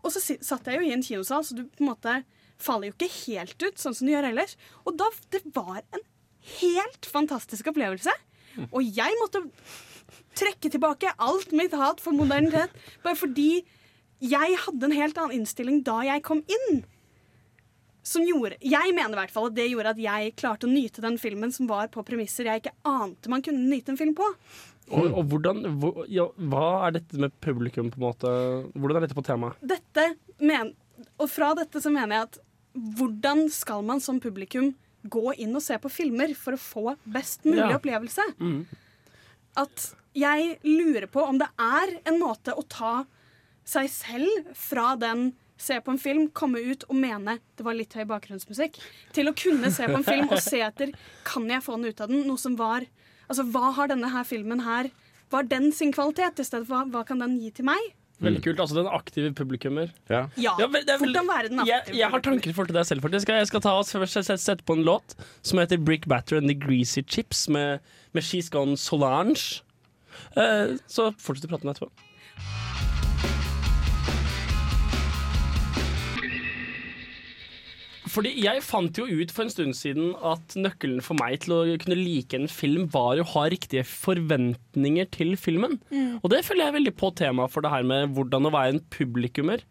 Og så satt jeg jo i en kinosal, så du på en måte faller jo ikke helt ut, sånn som du gjør ellers. Og da det var en helt fantastisk opplevelse. Og jeg måtte trekke tilbake alt mitt hat for modernitet bare fordi jeg hadde en helt annen innstilling da jeg kom inn. Som gjorde, jeg mener i hvert fall at det gjorde at jeg klarte å nyte den filmen som var på premisser jeg ikke ante man kunne nyte en film på. Og, og hvordan, hvor, ja, hva er dette med publikum, på en måte? Hvordan er dette på temaet? Dette men, og fra dette så mener jeg at hvordan skal man som publikum gå inn og se på filmer for å få best mulig Ja. opplevelse? Mm. At jeg lurer på om det er en måte å ta seg selv fra den se på en film, komme ut og mene det var litt høy bakgrunnsmusikk, til å kunne se på en film og se etter kan jeg få den ut av den, noe som var Altså, hva har denne her filmen her Hva er den sin kvalitet, i stedet for hva, hva kan den gi til meg? Veldig kult. Altså den aktive publikummer. Ja, ja det er veldig- være den jeg, jeg har tanker for til deg selv, faktisk. Jeg skal ta oss først sette, sette på en låt som heter Brick Batter and the Greasy Chips med, med She's Gone Solange. Uh, så fortsetter praten å prate om etterpå. Fordi jeg fant jo ut for en stund siden at nøkkelen for meg til å kunne like en film, var å ha riktige forventninger til filmen. Mm. Og det føler jeg veldig på temaet for det her med hvordan å være en publikummer.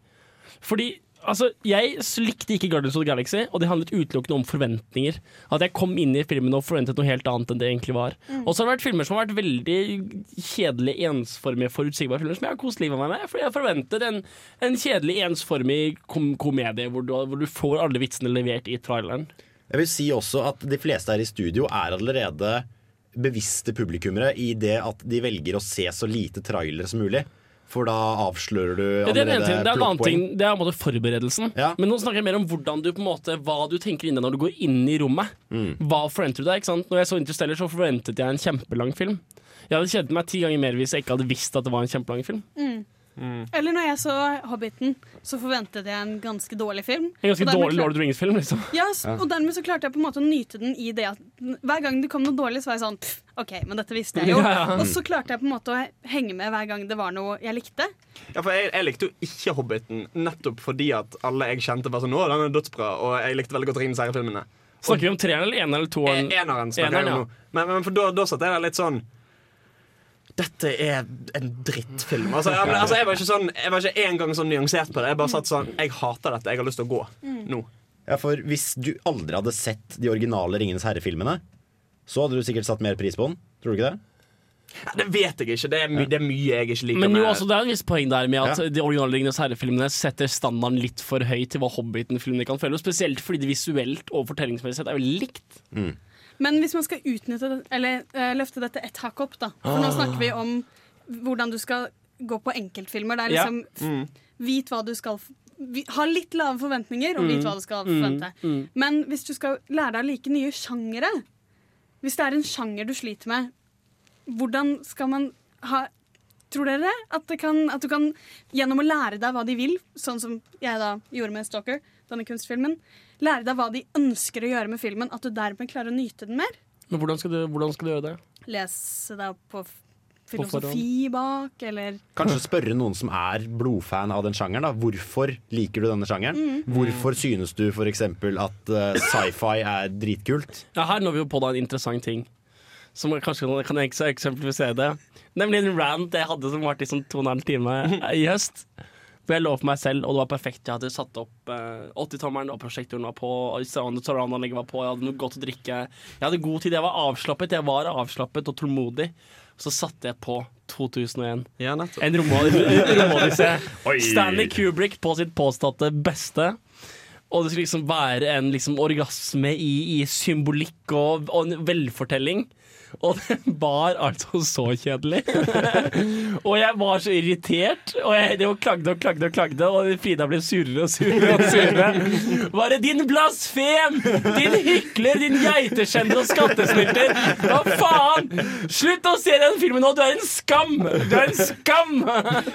Fordi Altså, Jeg likte ikke Guardians of the Galaxy, og det handlet utelukkende om forventninger. At jeg kom inn i filmen og forventet noe helt annet enn det egentlig var. Mm. Og så har det vært filmer som har vært veldig kjedelige, ensformige, forutsigbare filmer som jeg har kost livet med meg med. Fordi jeg forventet en, en kjedelig, ensformig kom komedie hvor du, hvor du får alle vitsene levert i traileren. Jeg vil si også at de fleste her i studio er allerede bevisste publikummere i det at de velger å se så lite trailere som mulig. For da avslører du Ja, det er en annen ting. Det er en annen ting. Det er på en måte forberedelsen. Men nå snakker jeg mer om hvordan du på en måte hva du tenker inn i når du går inn i rommet. Mm. Hva forventer du deg? ikke sant? Når jeg så Interstellar, så forventet jeg en kjempelang film. Jeg hadde kjent meg ti ganger mer hvis jeg ikke hadde visst at det var en kjempelang film. Mm. Eller når jeg så Hobbiten, så forventet jeg en ganske dårlig film. En ganske dårlig klarte... Lord of the Rings-film, liksom. *laughs* Ja, og dermed så klarte jeg på en måte å nyte den i det at hver gang det kom noe dårlig, så var jeg sånn OK, men dette visste jeg jo. *laughs* Ja, ja. Og så klarte jeg på en måte å henge med hver gang det var noe jeg likte. Ja, for jeg, jeg likte jo ikke Hobbiten nettopp fordi at alle jeg kjente var sånn Å, den er dødsbra, og jeg likte veldig godt Ringenes herre-filmene. Snakker vi om treeren eller eneren eller toeren? Eh, Eneren Eneren, ja. Men, men for da, da satt jeg der litt sånn dette er en drittfilm. Altså, jeg, altså, jeg var ikke sånn Jeg var ikke en gang sånn nyansert på det. Jeg bare satt sånn Jeg hater dette. Jeg har lyst til å gå nå. Ja, for Hvis du aldri hadde sett de originale Ringenes herre-filmene, så hadde du sikkert satt mer pris på den. Tror du ikke det? Ja, det vet jeg ikke. Det er, my, det er mye jeg ikke liker Men jo, altså, det er et visst poeng der med at Ja. de originale Ringenes herre-filmene setter standarden litt for høyt til hva Hobbiten-filmene kan føle. og Spesielt fordi det visuelt og fortellingsmessig sett er veldig likt. Men hvis man skal utnytte eller eh, løfte dette ett hakk opp, da For nå Ah. snakker vi om hvordan du skal gå på enkeltfilmer. Det er liksom Mm. Vit hva du skal vi- Ha litt lave forventninger, og vit Mm. hva du skal Mm. forvente. Mm. Men hvis du skal lære deg like nye sjangere Hvis det er en sjanger du sliter med, hvordan skal man ha Tror dere det? At, det kan, at du kan, gjennom å lære deg hva de vil, sånn som jeg da gjorde med Stalker, denne kunstfilmen, lære deg hva de ønsker å gjøre med filmen, at du dermed klarer å nyte den mer? Men hvordan skal du, hvordan skal du gjøre det? Lese deg opp på filosofi bak, eller Kanskje spørre noen som er blodfan av den sjangeren. da Hvorfor liker du denne sjangeren? Mm. Hvorfor synes du f.eks. at uh, sci-fi er dritkult? Ja, her når vi jo på da en interessant ting. Som kanskje kan jeg ikke eksemplifisere det. Nemlig en rant jeg hadde som varte i sånn to og en halv time i høst. Hvor jeg lå for meg selv, og det var perfekt. Jeg hadde satt opp eh, 80-tommeren, og prosjektoren var på, og var på, jeg hadde noe godt å drikke. Jeg hadde god tid, jeg var avslappet. Jeg var avslappet og tålmodig. Så satte jeg på 2001. En romodyssé. Stanley Kubrick på sitt påståtte beste. Og det skulle liksom være en liksom orgasme i, i symbolikk og, og en velfortelling. Og den var altså så kjedelig. *laughs* og jeg var så irritert, og jeg det var klagde og klagde og klagde, og Frida ble surere og surere og surere. Bare din blasfem! Din hykler, din geiteskjender og skattesnylter! Hva faen? Slutt å se den filmen nå! Du er en skam! Du er en skam!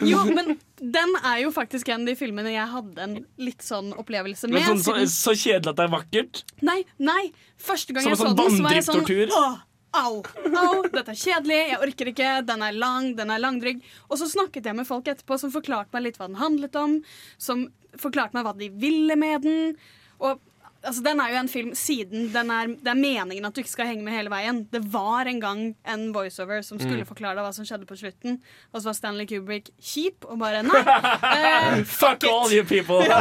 Jo, men den er jo faktisk en av de filmene jeg hadde en litt sånn opplevelse med. Men sånn, så, så kjedelig at det er vakkert. Nei, nei. Første gang Som jeg så sånn den, så var jeg sånn? Åh, au, au, dette er kjedelig, jeg orker ikke, den er lang, den er langdrygg. Og så snakket jeg med folk etterpå som forklarte meg litt hva den handlet om, som forklarte meg hva de ville med den. Og altså, den er jo en film siden den er, det er meningen at du ikke skal henge med hele veien. Det var en gang en voiceover som skulle Mm. forklare deg hva som skjedde på slutten, og så var Stanley Kubrick kjip og bare nei. eh, *laughs* Fuck all you people! *laughs*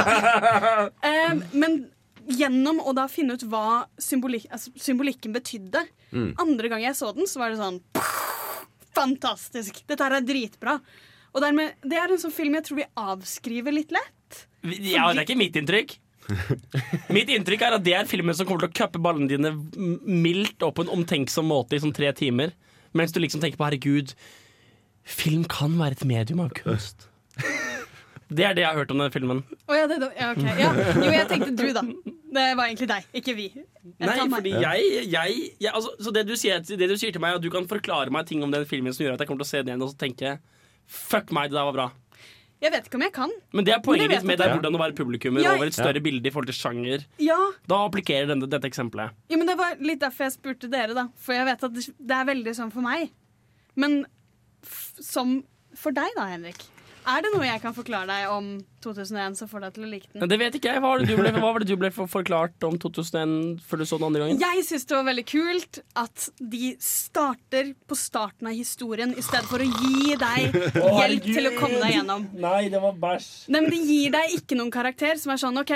Eh, men gjennom å da finne ut hva symbolik altså, symbolikken betydde Mm. Andre gang jeg så den, så var det sånn Fantastisk! Dette her er dritbra. Og dermed, Det er en sånn film jeg tror vi avskriver litt lett. Ja, det er ikke mitt inntrykk. Mitt inntrykk er at det er filmen som kommer til å cuppe ballene dine mildt og på en omtenksom måte i sånn tre timer. Mens du liksom tenker på herregud, film kan være et medium av kunst. Det er det jeg har hørt om den filmen. Oh, ja, det, ja, okay. ja. Jo, jeg tenkte du, da. Det var egentlig deg, ikke vi. Jeg Nei, fordi jeg, jeg, jeg altså, Så det du, sier, det du sier til meg, er at du kan forklare meg ting om den filmen som gjør at jeg kommer til å se den igjen og så tenke Fuck meg, det der var bra. Jeg vet ikke om jeg kan. Men det er poenget ditt med det er hvordan å være publikummer Ja. over et større bilde i forhold til sjanger. Ja, Da applikerer denne, dette eksempelet. Ja, men Det var litt derfor jeg spurte dere, da. For jeg vet at det det er veldig sånn for meg. Men f som for deg, da, Henrik. Er det noe jeg kan forklare deg om 2001 som får deg til å like den? Det vet ikke jeg. Hva var det du ble, hva var det du ble forklart om 2001 før du så den andre gangen? Jeg syns det var veldig kult at de starter på starten av historien i stedet for å gi deg hjelp til å komme deg gjennom. Nei, det var bæsj. Nei, men De gir deg ikke noen karakter som er sånn OK,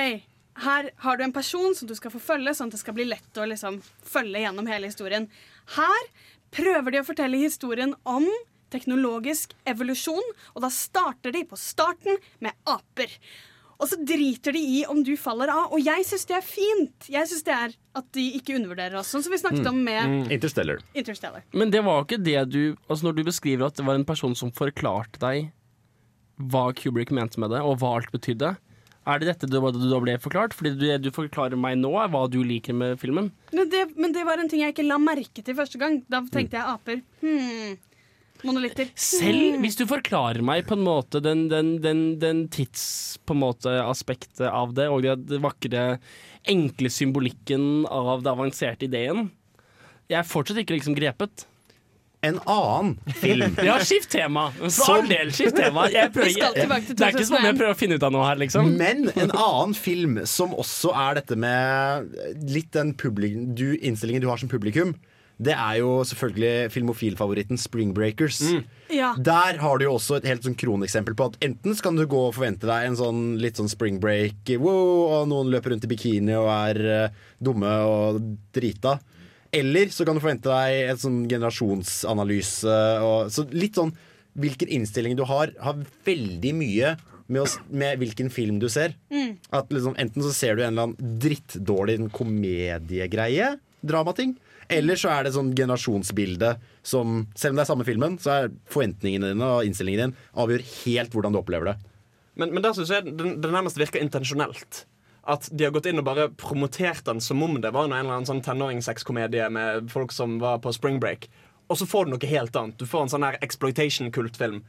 her har du en person som du skal forfølge, sånn at det skal bli lett å liksom følge gjennom hele historien. Her prøver de å fortelle historien om teknologisk evolusjon, og da starter de på starten med aper. Og så driter de i om du faller av, og jeg syns det er fint. Jeg synes det er At de ikke undervurderer oss, sånn som vi snakket om med Interstellar. Interstellar. Men det var ikke det du Altså Når du beskriver at det var en person som forklarte deg hva Kubrick mente med det, og hva alt betydde, er det dette du, du da ble forklart? Fordi det du forklarer meg nå, er hva du liker med filmen. Men det, men det var en ting jeg ikke la merke til første gang. Da tenkte jeg aper. Hmm. Monolitter. Selv hvis du forklarer meg på en måte den, den, den, den tids på en måte aspektet av det, og den vakre, enkle symbolikken av det avanserte ideen Jeg er fortsatt ikke liksom grepet. En annen film *laughs* Ja, skift tema. For all del, skift tema. Jeg prøver, Vi skal tilbake til det er ikke som om jeg prøver å finne ut av noe her, liksom. Men en annen film som også er dette med litt den du, innstillingen du har som publikum, det er jo selvfølgelig filmofilfavoritten Spring Breakers. Ja. Der har du jo også et helt sånn kroneksempel på at enten skal kan du gå og forvente deg en sånn litt sånn spring break, wow, og noen løper rundt i bikini og er uh, dumme og drita. Eller så kan du forvente deg en sånn generasjonsanalyse. Og, så litt sånn hvilken innstilling du har, har veldig mye med, oss, med hvilken film du ser. Mm. At liksom, Enten så ser du en eller annen drittdårlig komediegreie, dramating. Eller så er det sånn generasjonsbilde som Selv om det er samme filmen, så er forventningene dine og innstillingen din avgjør helt hvordan du opplever det. Men, men der synes jeg det, det nærmest virker intensjonelt. At de har gått inn og bare promotert den som om det var en eller annen sånn tenåringssexkomedie med folk som var på spring break. Og så får du noe helt annet. Du får en sånn her exploitation-kultfilm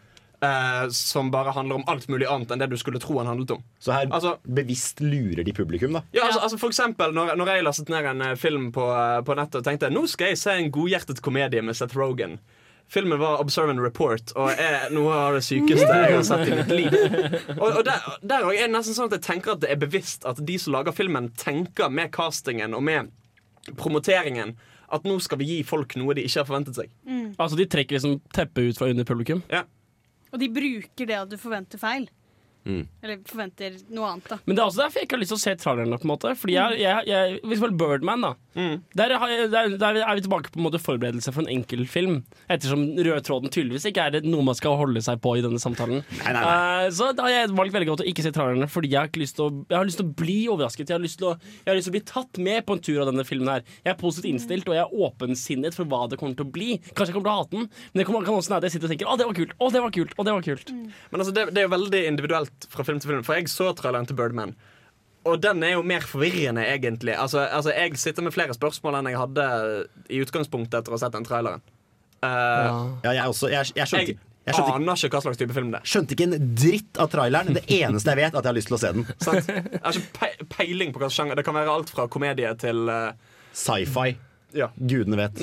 eh, som bare handler om alt mulig annet enn det du skulle tro han handlet om. Så her Altså- bevisst lurer de publikum, da. Ja, altså, altså For eksempel når, når jeg lastet ned en eh, film på, eh, på nettet og tenkte nå skal jeg se en godhjertet komedie med Seth Rogan. Filmen var Observe and Report og er noe av det sykeste jeg har sett i mitt liv. Og, og der, der er det nesten sånn at jeg tenker at det er bevisst at de som lager filmen, tenker med castingen og med promoteringen at nå skal vi gi folk noe de ikke har forventet seg. Altså De trekker liksom teppet ut fra under publikum. Og de bruker det at du forventer feil. Mm. Eller forventer noe annet, da. Men det er også derfor jeg ikke har lyst til å se trailerne. på en måte Fordi jeg, jeg, jeg Hvis vel Birdman, da. Der, jeg, der, der er vi tilbake på en måte forberedelse for en enkeltfilm. Ettersom rød tråden tydeligvis ikke er det noe man skal holde seg på i denne samtalen. Nei, nei, nei. Uh, så da har jeg valgt veldig godt å ikke se trailerne, fordi jeg har ikke lyst til å Jeg har lyst til å bli overrasket. Jeg har lyst til å, jeg har lyst til å bli tatt med på en tur av denne filmen her. Jeg er positivt innstilt, og jeg er åpensinnet for hva det kommer til å bli. Kanskje jeg kommer til å hate den, men det kommer, kan også være at jeg sitter og tenker å, det var kult, å, det var kult, å, det var kult. Men altså, det, det er jo veldig individuelt fra film til film. For jeg så traileren til Birdman. Og den er jo mer forvirrende, egentlig. Altså, altså Jeg sitter med flere spørsmål enn jeg hadde i utgangspunktet etter å ha sett den traileren. Uh, Ja, jeg også. Jeg, jeg skjønte, jeg jeg skjønte, aner ikke hva slags type film det er. skjønte ikke en dritt av traileren. Det eneste jeg vet, er at jeg har lyst til å se den. Sant? Jeg har ikke peiling på hva sjanger. Det kan være alt fra komedie til uh, Sci-fi. Ja. Gudene vet.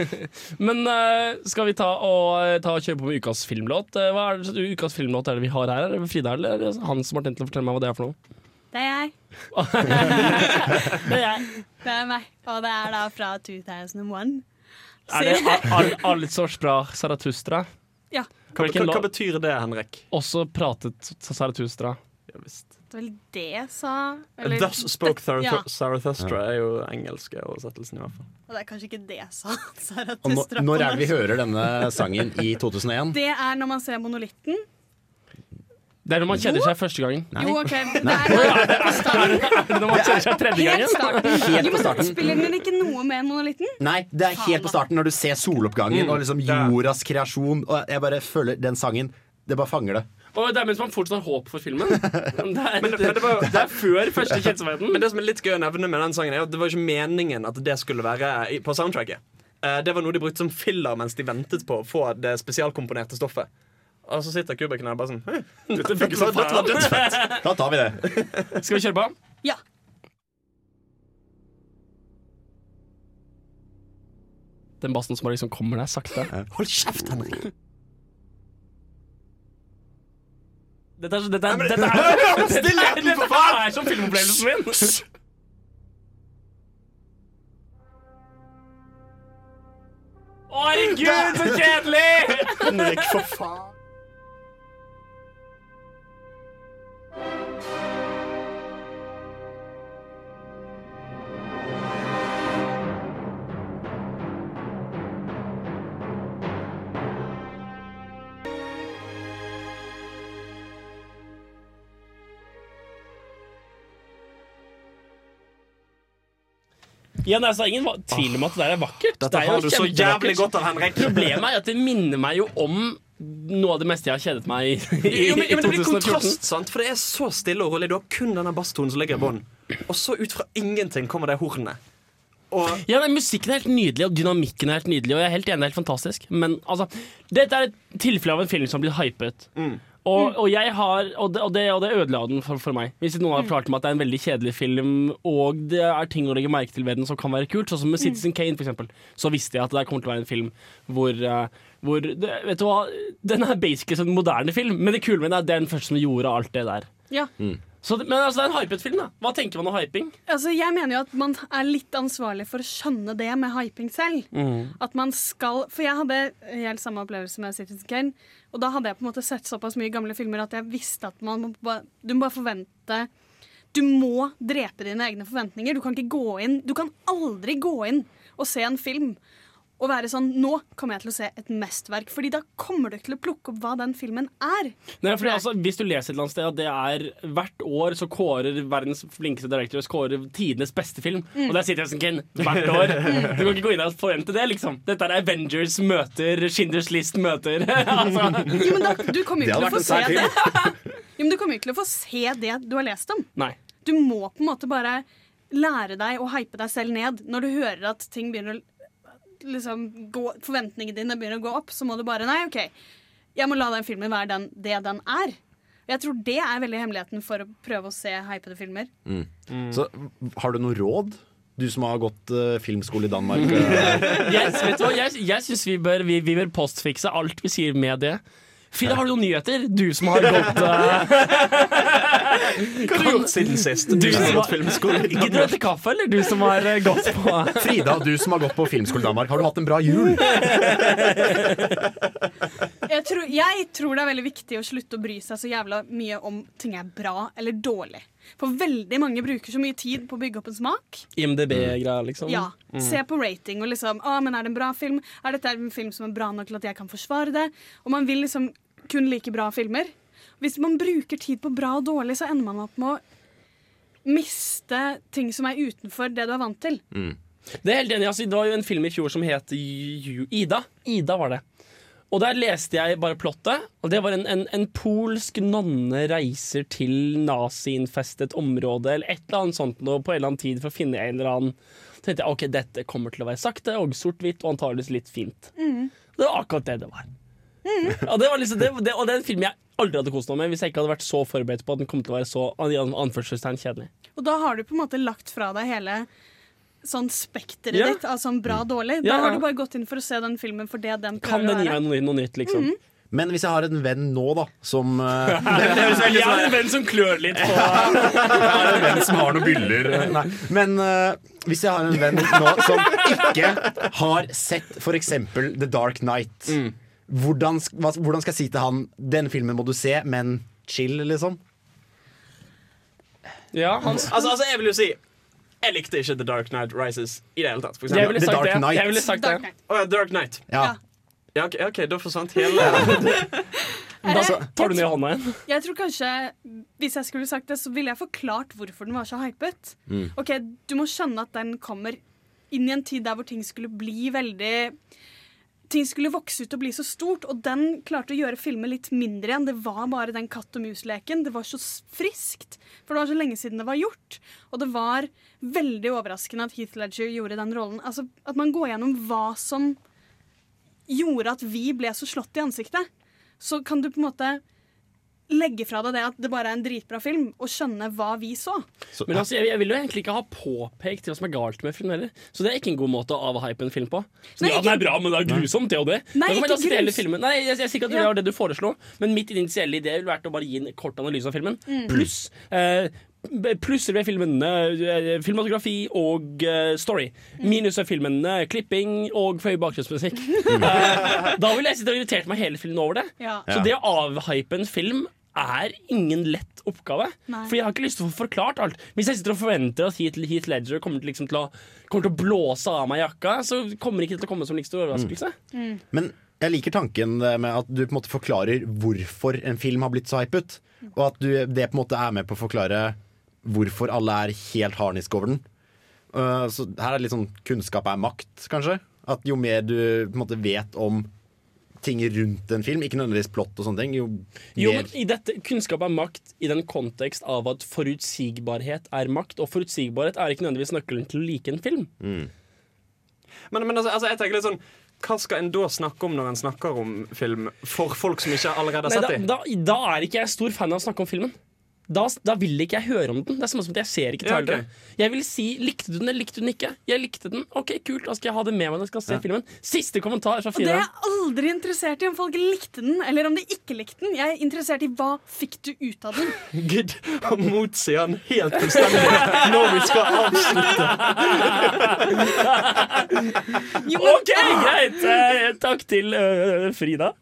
*laughs* Men uh, skal vi ta og, ta og kjøre på med ukas filmlåt? Eh, hva er det, ukas filmlåt er det vi har her? Er det Frida eller er han som har tenkt til å fortelle meg hva det er for noe? Det er jeg. *laughs* Det er jeg. Det er meg. Og det er da fra 2001. Er det Al- Al- Alitsors bra Saratustra? Ja. hva, hva, hva betyr det, Henrik? Også pratet Saratustra. Ja, visst. Det var vel det sa. eller- Thus spoke Thar Ja. Zarathustra er jo engelske oversettelsen, i hvert fall. Og det er kanskje ikke det sa. *laughs* Sarathustra. nå, når er det vi hører denne sangen i *laughs* 2001? Det er når man ser monolitten. Det er når man kjenner seg første gangen. Jo, ok. Det er på starten. Er det når man kjenner seg tredje Helt gangen? starten. Helt Jo, på men starten. Spiller den ikke noe med monolitten? Nei, det er helt på starten, når du ser soloppgangen Mm. og liksom jordas kreasjon. Og jeg bare føler den sangen Det bare fanger det. Og det er mens man fortsatt har håp for filmen. *laughs* Det er, Men, det var det er før første kjensomheten. Men det som er litt gøy å nevne med den sangen, er at det var ikke meningen at det skulle være på soundtracket. Eh, Det var noe de brukte som filler mens de ventet på å få det spesialkomponerte stoffet. Og så sitter Kubrick der og bare sånn «Hm, *laughs* Dette funker som faen. Da tar vi det. *laughs* Skal vi kjøre på? Ja. Den bassen som bare liksom kommer der sakte. Hold kjeft, Henrik. Dette er, dette er, dette er, *laughs* dette Still er, dette er som filmopplevelsen min. Å, herregud, så kjedelig! Henrik, for faen. Igjen, altså, ingen tvil om at det der er vakkert. Dette det er har du så jævlig godt av, Henrik. Problemet er at det minner meg jo om noe av det meste jeg har kjedet meg i, i, Jo, men, i 2014. men det blir kontrast, sant? For det er så stille og rolig. Du har kun denne basstonen som ligger i bånn. Og så ut fra ingenting kommer det hornet. Og Ja, nei, Musikken er helt nydelig, og dynamikken er helt nydelig. Og jeg er helt enig, det er helt fantastisk Men altså, dette er et tilfelle av en film som har blitt hypet. Og, og jeg har Og det, og det, og det ødela den for, for meg. Hvis noen har fortalt meg at det er en veldig kjedelig film, og det er ting å legge merke til ved den som kan være kult, sånn som med Citizen Kane, for eksempel, så visste jeg at det kommer til å være en film hvor, eh, hvor det, Vet du hva, den er basically en moderne film, men det kule med den er at det er den første som gjorde alt det der. Ja. Så, men altså, det er en hypet film, da. Hva tenker man om hyping? Altså, jeg mener jo at man er litt ansvarlig for å skjønne det med hyping selv. At man skal For jeg hadde helt samme opplevelse med Citizen Kane. Og da hadde jeg på en måte sett såpass mye gamle filmer at jeg visste at man må bare, du må bare forvente Du må drepe dine egne forventninger. Du kan ikke gå inn Du kan aldri gå inn og se en film og være sånn Nå kommer jeg til å se et mesterverk. Fordi da kommer du til å plukke opp hva den filmen er. Nei, fordi altså, Hvis du leser et eller annet sted at det er hvert år så kårer verdens flinkeste directors kårer tidenes beste film, og der sitter jeg Citizen Ken hvert år. *laughs* Du kan ikke gå inn og forvente det, liksom. Dette er Avengers møter Schinders List møter. *laughs* altså. Jo, men da, du kommer jo ikke til å få se det. *laughs* Jo, men du kommer jo ikke til å få se det du har lest om. Nei. Du må på en måte bare lære deg å hype deg selv ned. Når du hører at ting begynner å liksom, gå, forventningene dine begynner å gå opp, så må du bare Nei, OK, jeg må la den filmen være den, det den er. Jeg tror det er veldig hemmeligheten for å prøve å se hypede filmer. Så har du noe råd? Du som har gått uh, filmskole i Danmark. *laughs* yes, Jeg, vet du hva, jeg, jeg syns vi bør, vi, vi bør postfikse alt vi sier med det. Frida, har du noen nyheter? Du som har gått uh... hva har du gjort siden sist? Du som har gått filmskole. i Gidder du kaffe, eller du som har eh, gått på Frida, du som har gått på filmskole i Danmark, har du hatt en bra jul? *laughs* Jeg tror, jeg tror det er veldig viktig å slutte å bry seg så jævla mye om ting er bra eller dårlig. For veldig mange bruker så mye tid på å bygge opp en smak. IMDb-greier, liksom? Ja, Se på rating og liksom ah, men Er det en bra film? Er dette en film som er bra nok til at jeg kan forsvare det? Og man vil liksom kun like bra filmer. Hvis man bruker tid på bra og dårlig, så ender man opp med å miste ting som er utenfor det du er vant til. Det er helt enig, altså, Det var jo en film i fjor som het Ida. Ida var det. Og der leste jeg bare plottet. Og det var en, en, en polsk nonne reiser til naziinnfestet område eller et eller annet sånt nå, på en eller annen tid for å finne en eller annen Så tenkte jeg ok, dette kommer til å være sakte og sort-hvitt og antakeligvis litt fint. Det var akkurat det det var. Og, det var liksom, det, det, og det er en film jeg aldri hadde kost meg med hvis jeg ikke hadde vært så forberedt på at den kom til å være så an, anførselstegn kjedelig. Og da har du på en måte lagt fra deg hele sånn spekteret Ja. ditt av sånn bra og dårlig. Ja, Da har du bare gått inn for å se den filmen for det den Kan prøver å den gi meg noe, nytt, liksom? Men hvis jeg har en venn nå, da, som uh, *laughs* Jeg *laughs* har en venn som klør litt på *laughs* Jeg har en venn som har noen byller. Nei. Men uh, hvis jeg har en venn nå som ikke har sett f.eks. The Dark Night, hvordan, hva, hvordan skal jeg si til han Den filmen må du se, men chill, liksom? Ja, han, Altså, altså, jeg vil jo si Jeg likte ikke The Dark Knight Rises i det hele tatt. Jeg ville The sagt Dark det. Knight. Jeg ville sagt Dark det. Knight. Å ja, Dark Knight. Ja. Ja, ok, ok, da forsvant hele *laughs* Da tar du den i hånda igjen. Jeg tror kanskje, Hvis jeg skulle sagt det, så ville jeg forklart hvorfor den var så hypet. Ok, Du må skjønne at den kommer inn i en tid der hvor ting skulle bli veldig Ting skulle vokse ut og bli så stort, og den klarte å gjøre filmen litt mindre igjen. Det var bare den katt og mus-leken. Det var så friskt, for det var så lenge siden det var gjort. Og det var veldig overraskende at Heath Ledger gjorde den rollen. Altså, At man går gjennom hva som gjorde at vi ble så slått i ansiktet. Så kan du på en måte legge fra deg det at det bare er en dritbra film, og skjønne hva vi så. Men altså, jeg, jeg vil jo egentlig ikke ha påpekt hva som er galt med filmen heller. Så det er ikke en god måte å avhype en film på. Så, Nei, ja, det den er bra, men det er grusomt, det og det. Nei, Da kan man ikke grus. Nei, jeg, jeg sier ikke at det Ja. det du foreslo, men mitt initielle idé ville vært å bare gi en kort analyse av filmen. Mm. Pluss eh, Plusser ved filmen eh, filmatografi og uh, story. Minus ved filmen eh, klipping og for høy bakgrunnsmusikk. *laughs* Da ville jeg sitte og irritert meg hele filmen over det. Ja. Så det å avhype en film er ingen lett oppgave. Nei. For jeg har ikke lyst til å få forklart alt. Hvis jeg sitter og forventer at Heath, Heath Ledger kommer til, liksom til, å, kommer til å blåse av meg jakka, så kommer det ikke til å komme som like stor Mm. Men jeg liker tanken med at du på en måte forklarer hvorfor en film har blitt så hypet. Og at du, det på en måte er med på å forklare hvorfor alle er helt harnisk over den. Uh, så her er det litt sånn kunnskap er makt, kanskje. At jo mer du på en måte vet om ting rundt en film, ikke nødvendigvis plott og sånne ting, jo, Jo, men i dette, Kunnskap er makt i den kontekst av at forutsigbarhet er makt. Og forutsigbarhet er ikke nødvendigvis nøkkelen til å like en film. Mm. Men, men altså, altså, jeg tenker litt sånn Hva skal en da snakke om når en snakker om film for folk som ikke allerede har sett sett da, da, da er ikke jeg stor fan av å snakke om filmen. Da, da vil ikke jeg høre om den. Det er samme som at jeg ser ikke Ja, okay. Jeg vil si likte du den eller likte du den ikke. Jeg likte den. Ok, kult, da skal jeg ha det med meg når jeg skal se Ja. filmen. Siste kommentar fra Og det er jeg aldri interessert i om folk likte den, eller om de ikke likte den. Jeg er interessert i hva fikk du ut av den. *laughs* Gud, han motsier han helt fullstendig når vi skal avslutte. *laughs* OK, greit! Eh, takk til uh, Frida.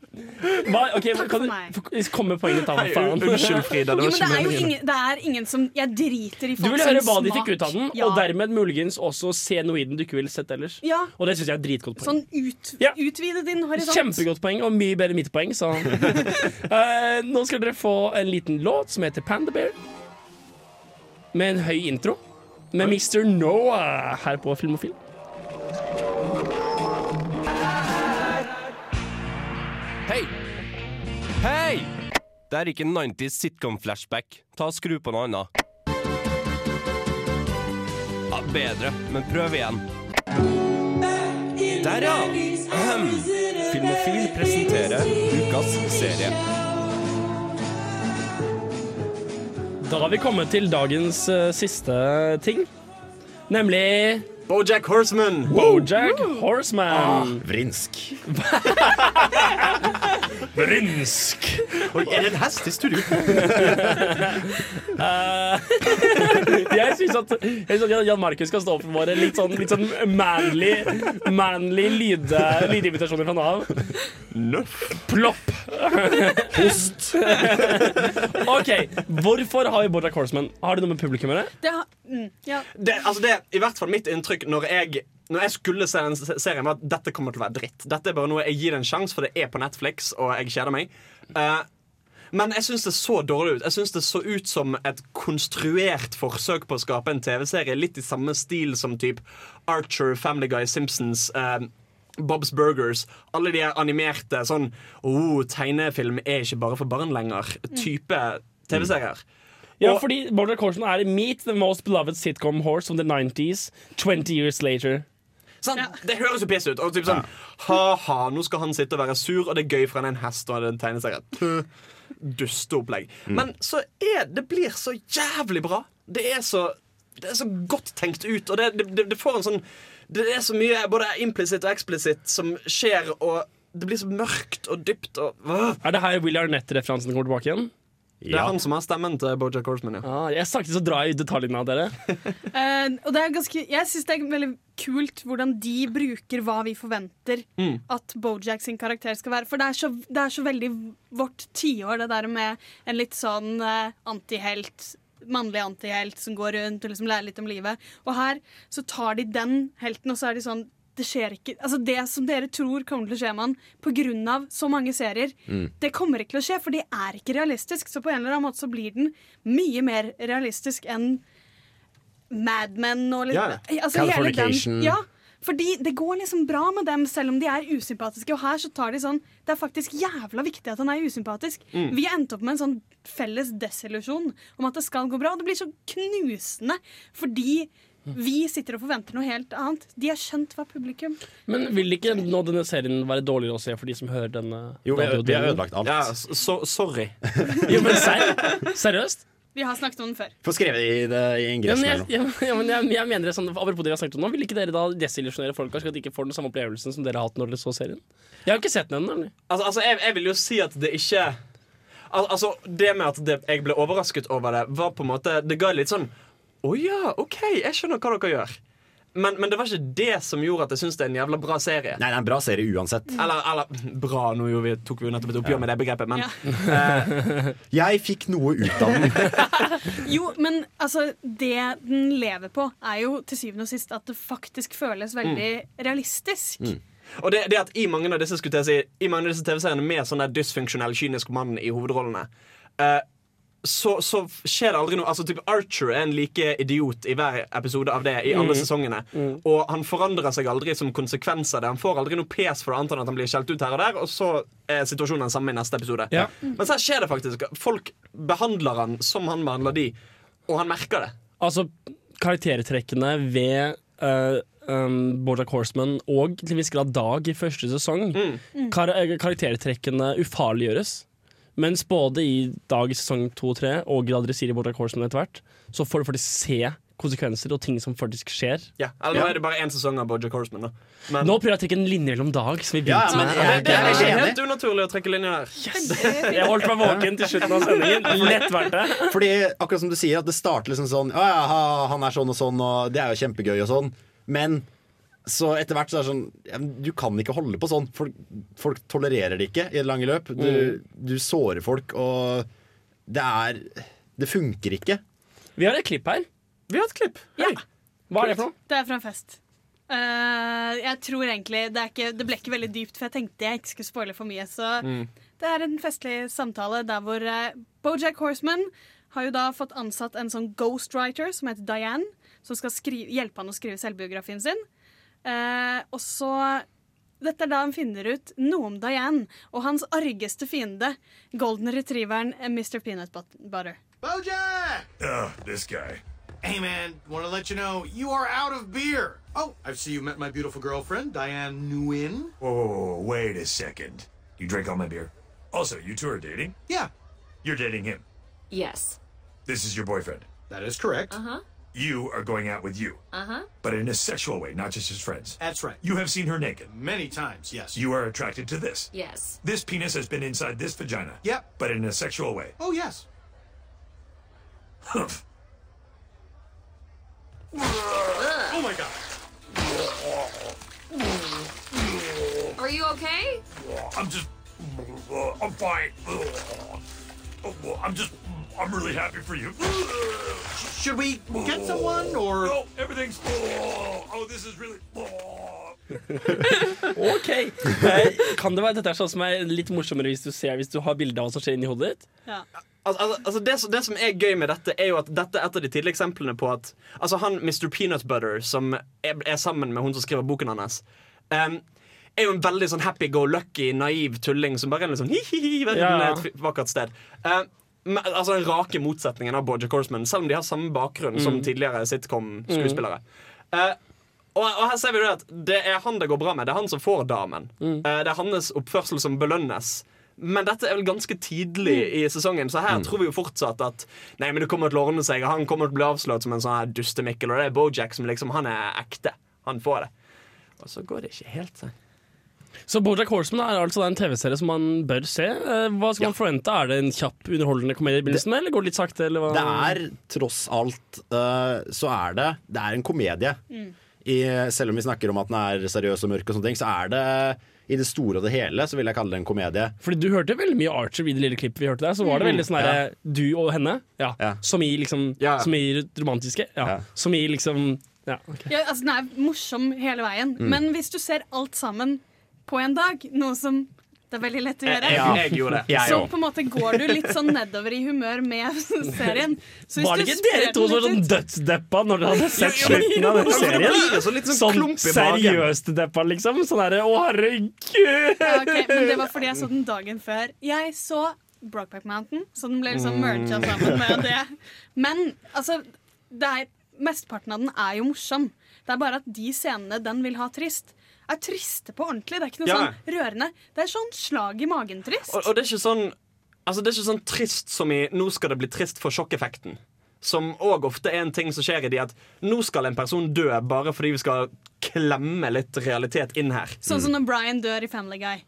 Hva, ok, kan du f- komme med poenget ditt, da? Unnskyld, Frida. Det var ikke jo ingen, det er ingen som Jeg driter i Du vil høre hva de fikk ut av den, Ja. og dermed muligens også se noe i den du ikke ville sett ellers. Ja. Og det syns jeg er et dritgodt poeng. Sånn ut, utvide din horisont. Kjempegodt poeng, og mye bedre enn mitt poeng. Så. uh, *laughs* *laughs* nå skal dere få en liten låt som heter Panda Bear. Med en høy intro. Med Mr. Noah her på Filmofil. Hei! Hei! Det er ikke 90s sitcom-flashback. Ta og Skru på noe annet. Ja, bedre, men prøv igjen. Der, ja! Ahem. Filmofil presenterer ukas serie. Da har vi kommet til dagens eh, siste ting. Nemlig Bojack Horseman. Bojack Horseman. Vrinsk. *laughs* Vrinsk. Oi, er det en hest i studio? uh, *laughs* jeg syns at, jeg synes at Jan- Markus skal stå for våre litt sånn, litt sånn manly, manly lyd, lydimitasjoner fra Nav. Nøff. Plopp. Host. *laughs* OK, hvorfor har vi Bojack Horseman? Har det noe med publikum å gjøre? Det har, mm, ja. Det, altså det er i hvert fall mitt inntrykk når jeg når jeg skulle se den serien, var at dette kommer til å være dritt. Dette er bare noe Jeg gir det en sjanse, for det er på Netflix, og jeg kjeder meg. Uh, men jeg syns det så dårlig ut. Jeg synes det så ut som et konstruert forsøk på å skape en TV-serie litt i samme stil som typ Archer, Family Guy, Simpsons. Uh, Bob's Burgers. Alle de animerte sånn oh, Tegnefilm er ikke bare for barn lenger. Type TV-serier. Ja, fordi Border Corson er Meet the most beloved sitcom horse of the 90s 20 years later. Sånn, Det høres jo piss ut. Og typ sånn, Ha-ha, nå skal han sitte og være sur, og det er gøy for han er en hest og han er en tegneserie. Dusteopplegg. Men så er det blir så jævlig bra. Det er så, det er så godt tenkt ut, og det, det, det får en sånn Det er så mye både implisitt og eksplisitt som skjer, og det blir så mørkt og dypt og øh. Er det her Will Arnett-referansen kommer tilbake igjen? Det er han som har stemmen til Bojack Horseman, ja. Ah, jeg snakket så drar jeg i detaljene av dere. uh, *laughs* og det er ganske, jeg syns det er veldig kult hvordan de bruker hva vi forventer Mm. at Bojack sin karakter skal være. For det er så, det er så veldig vårt tiår, det der med en litt sånn uh, antihelt. Mannlig antihelt som går rundt og liksom lærer litt om livet. Og her så tar de den helten, og så er de sånn det skjer ikke, altså det som dere tror kommer til å skje med han pga. så mange serier, Mm. det kommer ikke til å skje, for det er ikke realistisk. Så på en eller annen måte så blir den mye mer realistisk enn Mad Men og litt, Ja, ja. altså Californication. ja, fordi det går liksom bra med dem, selv om de er usympatiske. Og her så tar de sånn Det er faktisk jævla viktig at han er usympatisk. Mm. Vi endt opp med en sånn felles desillusjon om at det skal gå bra. Og det blir så knusende fordi Vi sitter og forventer noe helt annet. De har skjønt hva publikum Men vil ikke nå denne serien være dårligere å se for de som hører denne? Jo, vi har- vi har ødelagt alt. Ja, so sorry. *laughs* jo, men ser, seriøst? Vi har snakket om den før. Få skrevet i, det, i Ja, ingressen men eller jeg, noe. ja, ja, men jeg, jeg mener det sånn, Apropos det vi har snakket om nå, vil ikke dere da desillusjonere folka, slik at de ikke får den samme opplevelsen som dere har hatt når dere så serien? Jeg har ikke sett den ennå. Altså, altså jeg, jeg vil jo si at det ikke Al altså, Det med at det, jeg ble overrasket over det, var på en måte Det ga litt sånn Å ja, OK, jeg skjønner hva dere gjør. Men, men det var ikke det som gjorde at jeg syns det er en jævla bra serie. Nei, det er en bra serie uansett. Eller, eller bra, nå vi, tok vi jo nettopp et oppgjør med det begrepet, men *laughs* Jeg fikk noe ut av den. *laughs* Jo, men altså, det den lever på, er jo til syvende og sist at det faktisk føles veldig realistisk. Og det, det at i mange av disse skulle jeg si I mange av disse TV-seriene med sånn der dysfunksjonell, kynisk mann i hovedrollene, eh, så, så skjer det aldri noe Altså typ Archer er en like idiot i hver episode av det i alle Mm. sesongene. Mm. Og han forandrer seg aldri som konsekvens av det. Han får aldri noe pes for det, annet enn at han blir skjelt ut her og der, og så er situasjonen den samme i neste episode. Ja. Men så her skjer det faktisk. Folk behandler han som han behandler de, og han merker det. Altså, karaktertrekkene ved uh, um, Bojack Horseman og til en viss grad Dag i første sesong Mm. kar eh, Karaktertrekkene ufarliggjøres. Mens både i Dag i sesong 2 og 3 og Grad Resir i Bojack Horseman etter hvert, så får du faktisk se konsekvenser og ting som faktisk skjer. Ja, eller nå er det bare én sesong av Boja Horseman. Da. Men, Nå prøver jeg å trekke en linje mellom Dag, som vi ja, begynte men med. det, det er ikke helt unaturlig å trekke linjer der. Jeg holdt meg våken til slutten av sendingen. Lett verdt det. Fordi akkurat som du sier, at det starter liksom sånn Å ja, han er sånn og sånn, og det er jo kjempegøy og sånn. Men så etter hvert så er det sånn Du kan ikke holde på sånn. Folk, folk tolererer det ikke i det lange løp. Du, Mm. du sårer folk, og det er Det funker ikke. Vi har et klipp her. Vi har et klipp. Ja. Hva er det for noe? Det er fra en fest. Uh, jeg tror egentlig det, er ikke, det ble ikke veldig dypt, for jeg tenkte jeg ikke skulle spoile for mye. Så Mm. det er en festlig samtale der hvor uh, Bojack Horseman har jo da fått ansatt en sånn ghostwriter som heter Diane, som skal skrive, hjelpe han å skrive selvbiografien sin. Eh, og så Dette er da han finner ut noe om Diane og hans argeste fiende, golden retrieveren eh, Mr. Peanut But- Butter. Bojack! Ugh, this guy. Hey, man, want to let you know you are out of beer. Oh, I see you met my beautiful girlfriend, Diane Nguyen. Whoa, whoa, whoa, wait a second. You drank all my beer. Also, you two are dating? Yeah. You're dating him. Yes. This is your boyfriend. That is correct. Uh huh. You are going out with you, Uh huh. but in a sexual way, not just as friends. That's right. You have seen her naked. Many times, yes. You are attracted to this. Yes. This penis has been inside this vagina. Yep. But in a sexual way. Oh, yes. Humph. Oh, my God. Are you okay? I'm just. I'm fine. I'm just. I'm really happy for you. Should we get someone, or... No, everything's. Oh, this is really. *laughs* OK. Eh, Kan det være dette er sånn som er litt morsommere hvis du ser Hvis du har bilde av hva som skjer inni hodet ditt? Ja. Altså, altså, altså det, som- det som er gøy med dette, er jo at dette er et av de tidlige eksemplene på at Altså han Mr. Peanut Butter, som er, er sammen med hun som skriver boken hans, um, er jo en veldig sånn happy-go-lucky, naiv tulling som bare er litt sånn hi-hi-hi, verden Ja. er et vakkert sted. Men, altså Den rake motsetningen av Bojack Horseman, selv om de har samme bakgrunn som Mm. tidligere sitcom-skuespillere. Eh, og, og her ser vi det at det er han det går bra med. Det er han som får damen. Mm. Eh, det er hans oppførsel som belønnes. Men dette er vel ganske tidlig i sesongen, så her tror vi jo fortsatt at Nei, men det kommer til å ordne seg. Han kommer til å bli avslørt som en sånn her dustemikkel, og det er Bojack som liksom Han er ekte. Han får det. Og så går det ikke helt sånn. Så Bojack Horseman er altså en TV-serie som man bør se. Eh, Hva skal man forvente? Er det en kjapp, underholdende komedie i begynnelsen, eller går det litt sakte? Eller hva? Det er tross alt uh, så er det Det er en komedie. Mm. I, selv om vi snakker om at den er seriøs og mørk, og sånne ting, så er det i det store og det hele så vil jeg kalle det en komedie. Fordi du hørte veldig mye Archer i det lille klippet vi hørte der. Så var det Mm. veldig sånn ja. du og henne. Ja. Ja. Som i liksom Som i romantiske. Ja. Som i liksom ja, okay. Ja, altså, den er morsom hele veien. Mm. Men hvis du ser alt sammen på en dag, noe som det er veldig lett å gjøre, Jeg- jeg- jeg gjorde det. Så på en måte går du litt sånn nedover i humør med *laughs* serien. Så hvis Var det ikke dere to som var sånn dødsdeppa når dere hadde sett slutten av den serien? sånn Sånn klump i magen. seriøst deppa, liksom? Sånn herre Å, herregud! Ja, okay, men det var fordi jeg så den dagen før. Jeg så Brokeback Mountain, så den ble liksom merga sammen med det. Men altså, det er mesteparten av den er jo morsom. Det er bare at de scenene den vil ha trist, er triste på ordentlig. Det er ikke noe Ja. sånn rørende. Det er sånn slag i magen-trist. Og, og det er ikke sånn Altså det er ikke sånn trist som i 'nå skal det bli trist for sjokkeffekten'. Som òg ofte er en ting som skjer i de at nå skal en person dø bare fordi vi skal klemme litt realitet inn her. Sånn som når Brian dør i Family Guy.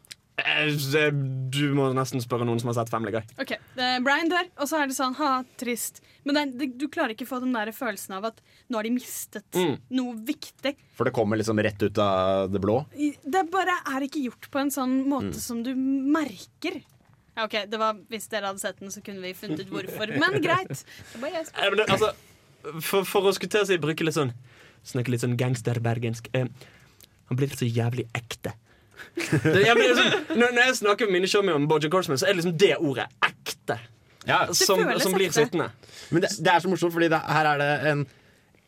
Eh, det- Du må nesten spørre noen som har sett Family Guy. Ok, eh, Brian dør, og så er det sånn ha, trist. Men det, det, du klarer ikke få den der følelsen av at nå har de mistet Mm. noe viktig. For det kommer liksom rett ut av det blå. Det bare er ikke gjort på en sånn måte Mm. som du merker. Ja, ok, det var, Hvis dere hadde sett den, så kunne vi funnet ut hvorfor. Men *laughs* greit. Det var jeg som- Eh, men det, altså, for, for å skutte seg, bruke litt sånn Snakke litt sånn gangsterbergensk eh, Han blir så jævlig ekte. Det, jeg sånn, når, når jeg snakker med mine showmen om Boja Corsman, så er det liksom det ordet ekte. som, som blir sittende. Men det, det er så morsomt, fordi det, her er det en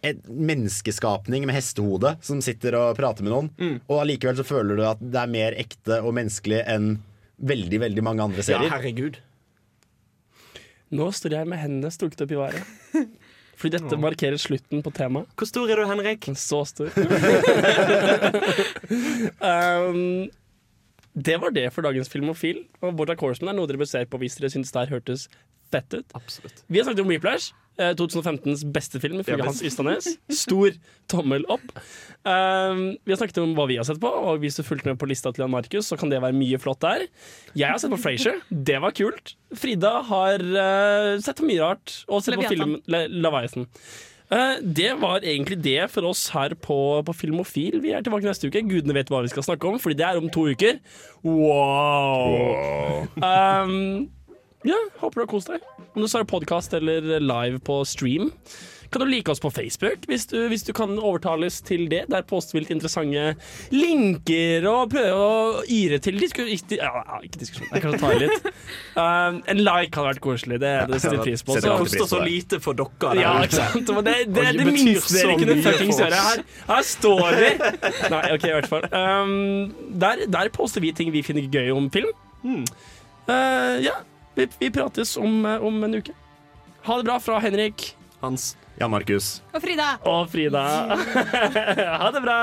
en menneskeskapning med hestehode som sitter og prater med noen. Mm. Og allikevel så føler du at det er mer ekte og menneskelig enn veldig veldig mange andre serier. herregud. Nå står jeg med hendene strukket opp i været. *laughs* Fordi dette markerer slutten på temaet. Hvor stor er du, Henrik? Så stor. *laughs* um, det var det for dagens Filmofil. Og Bojack Korsman er noe dere bør se på hvis dere syns det her hørtes fett ut. Absolutt. Vi har snakket om Whiplash. Eh, 2015s beste film, ifølge Hans visst. Ystadnes. Stor tommel opp. Um, vi har snakket om hva vi har sett på, og hvis du fulgte med på lista til Jan Markus, så kan det være mye flott der. Jeg har sett på Frasier. Det var kult. Frida har uh, sett på mye rart, og sett på film. Le Leviathan. Uh, det var egentlig det for oss her på, på Filmofil. Vi er tilbake neste uke. Gudene vet hva vi skal snakke om, fordi det er om to uker. Wow! Um, ja, håper du har kost deg. Om du så er podkast eller live på stream. Kan du like oss på Facebook hvis du, hvis du kan overtales til det. Der poster vi litt interessante linker og prøver å yre til disku... Ja, ja, ikke diskusjon, jeg kan ta i litt. *laughs* Um, en like hadde vært koselig. Det, det setter vi pris på. Det koster så lite for dere. ja, ikke sant? Det, det, det, det minste dere så kunne fuckings gjøre. Her, her står vi! Nei, OK, i hvert fall. Um, der, der poster vi ting vi finner gøy om film. Uh, ja, vi, vi prates om, uh, om en uke. Ha det bra fra Henrik. Hans. Jan Markus. Og Frida! Og Frida. *laughs* ha det bra!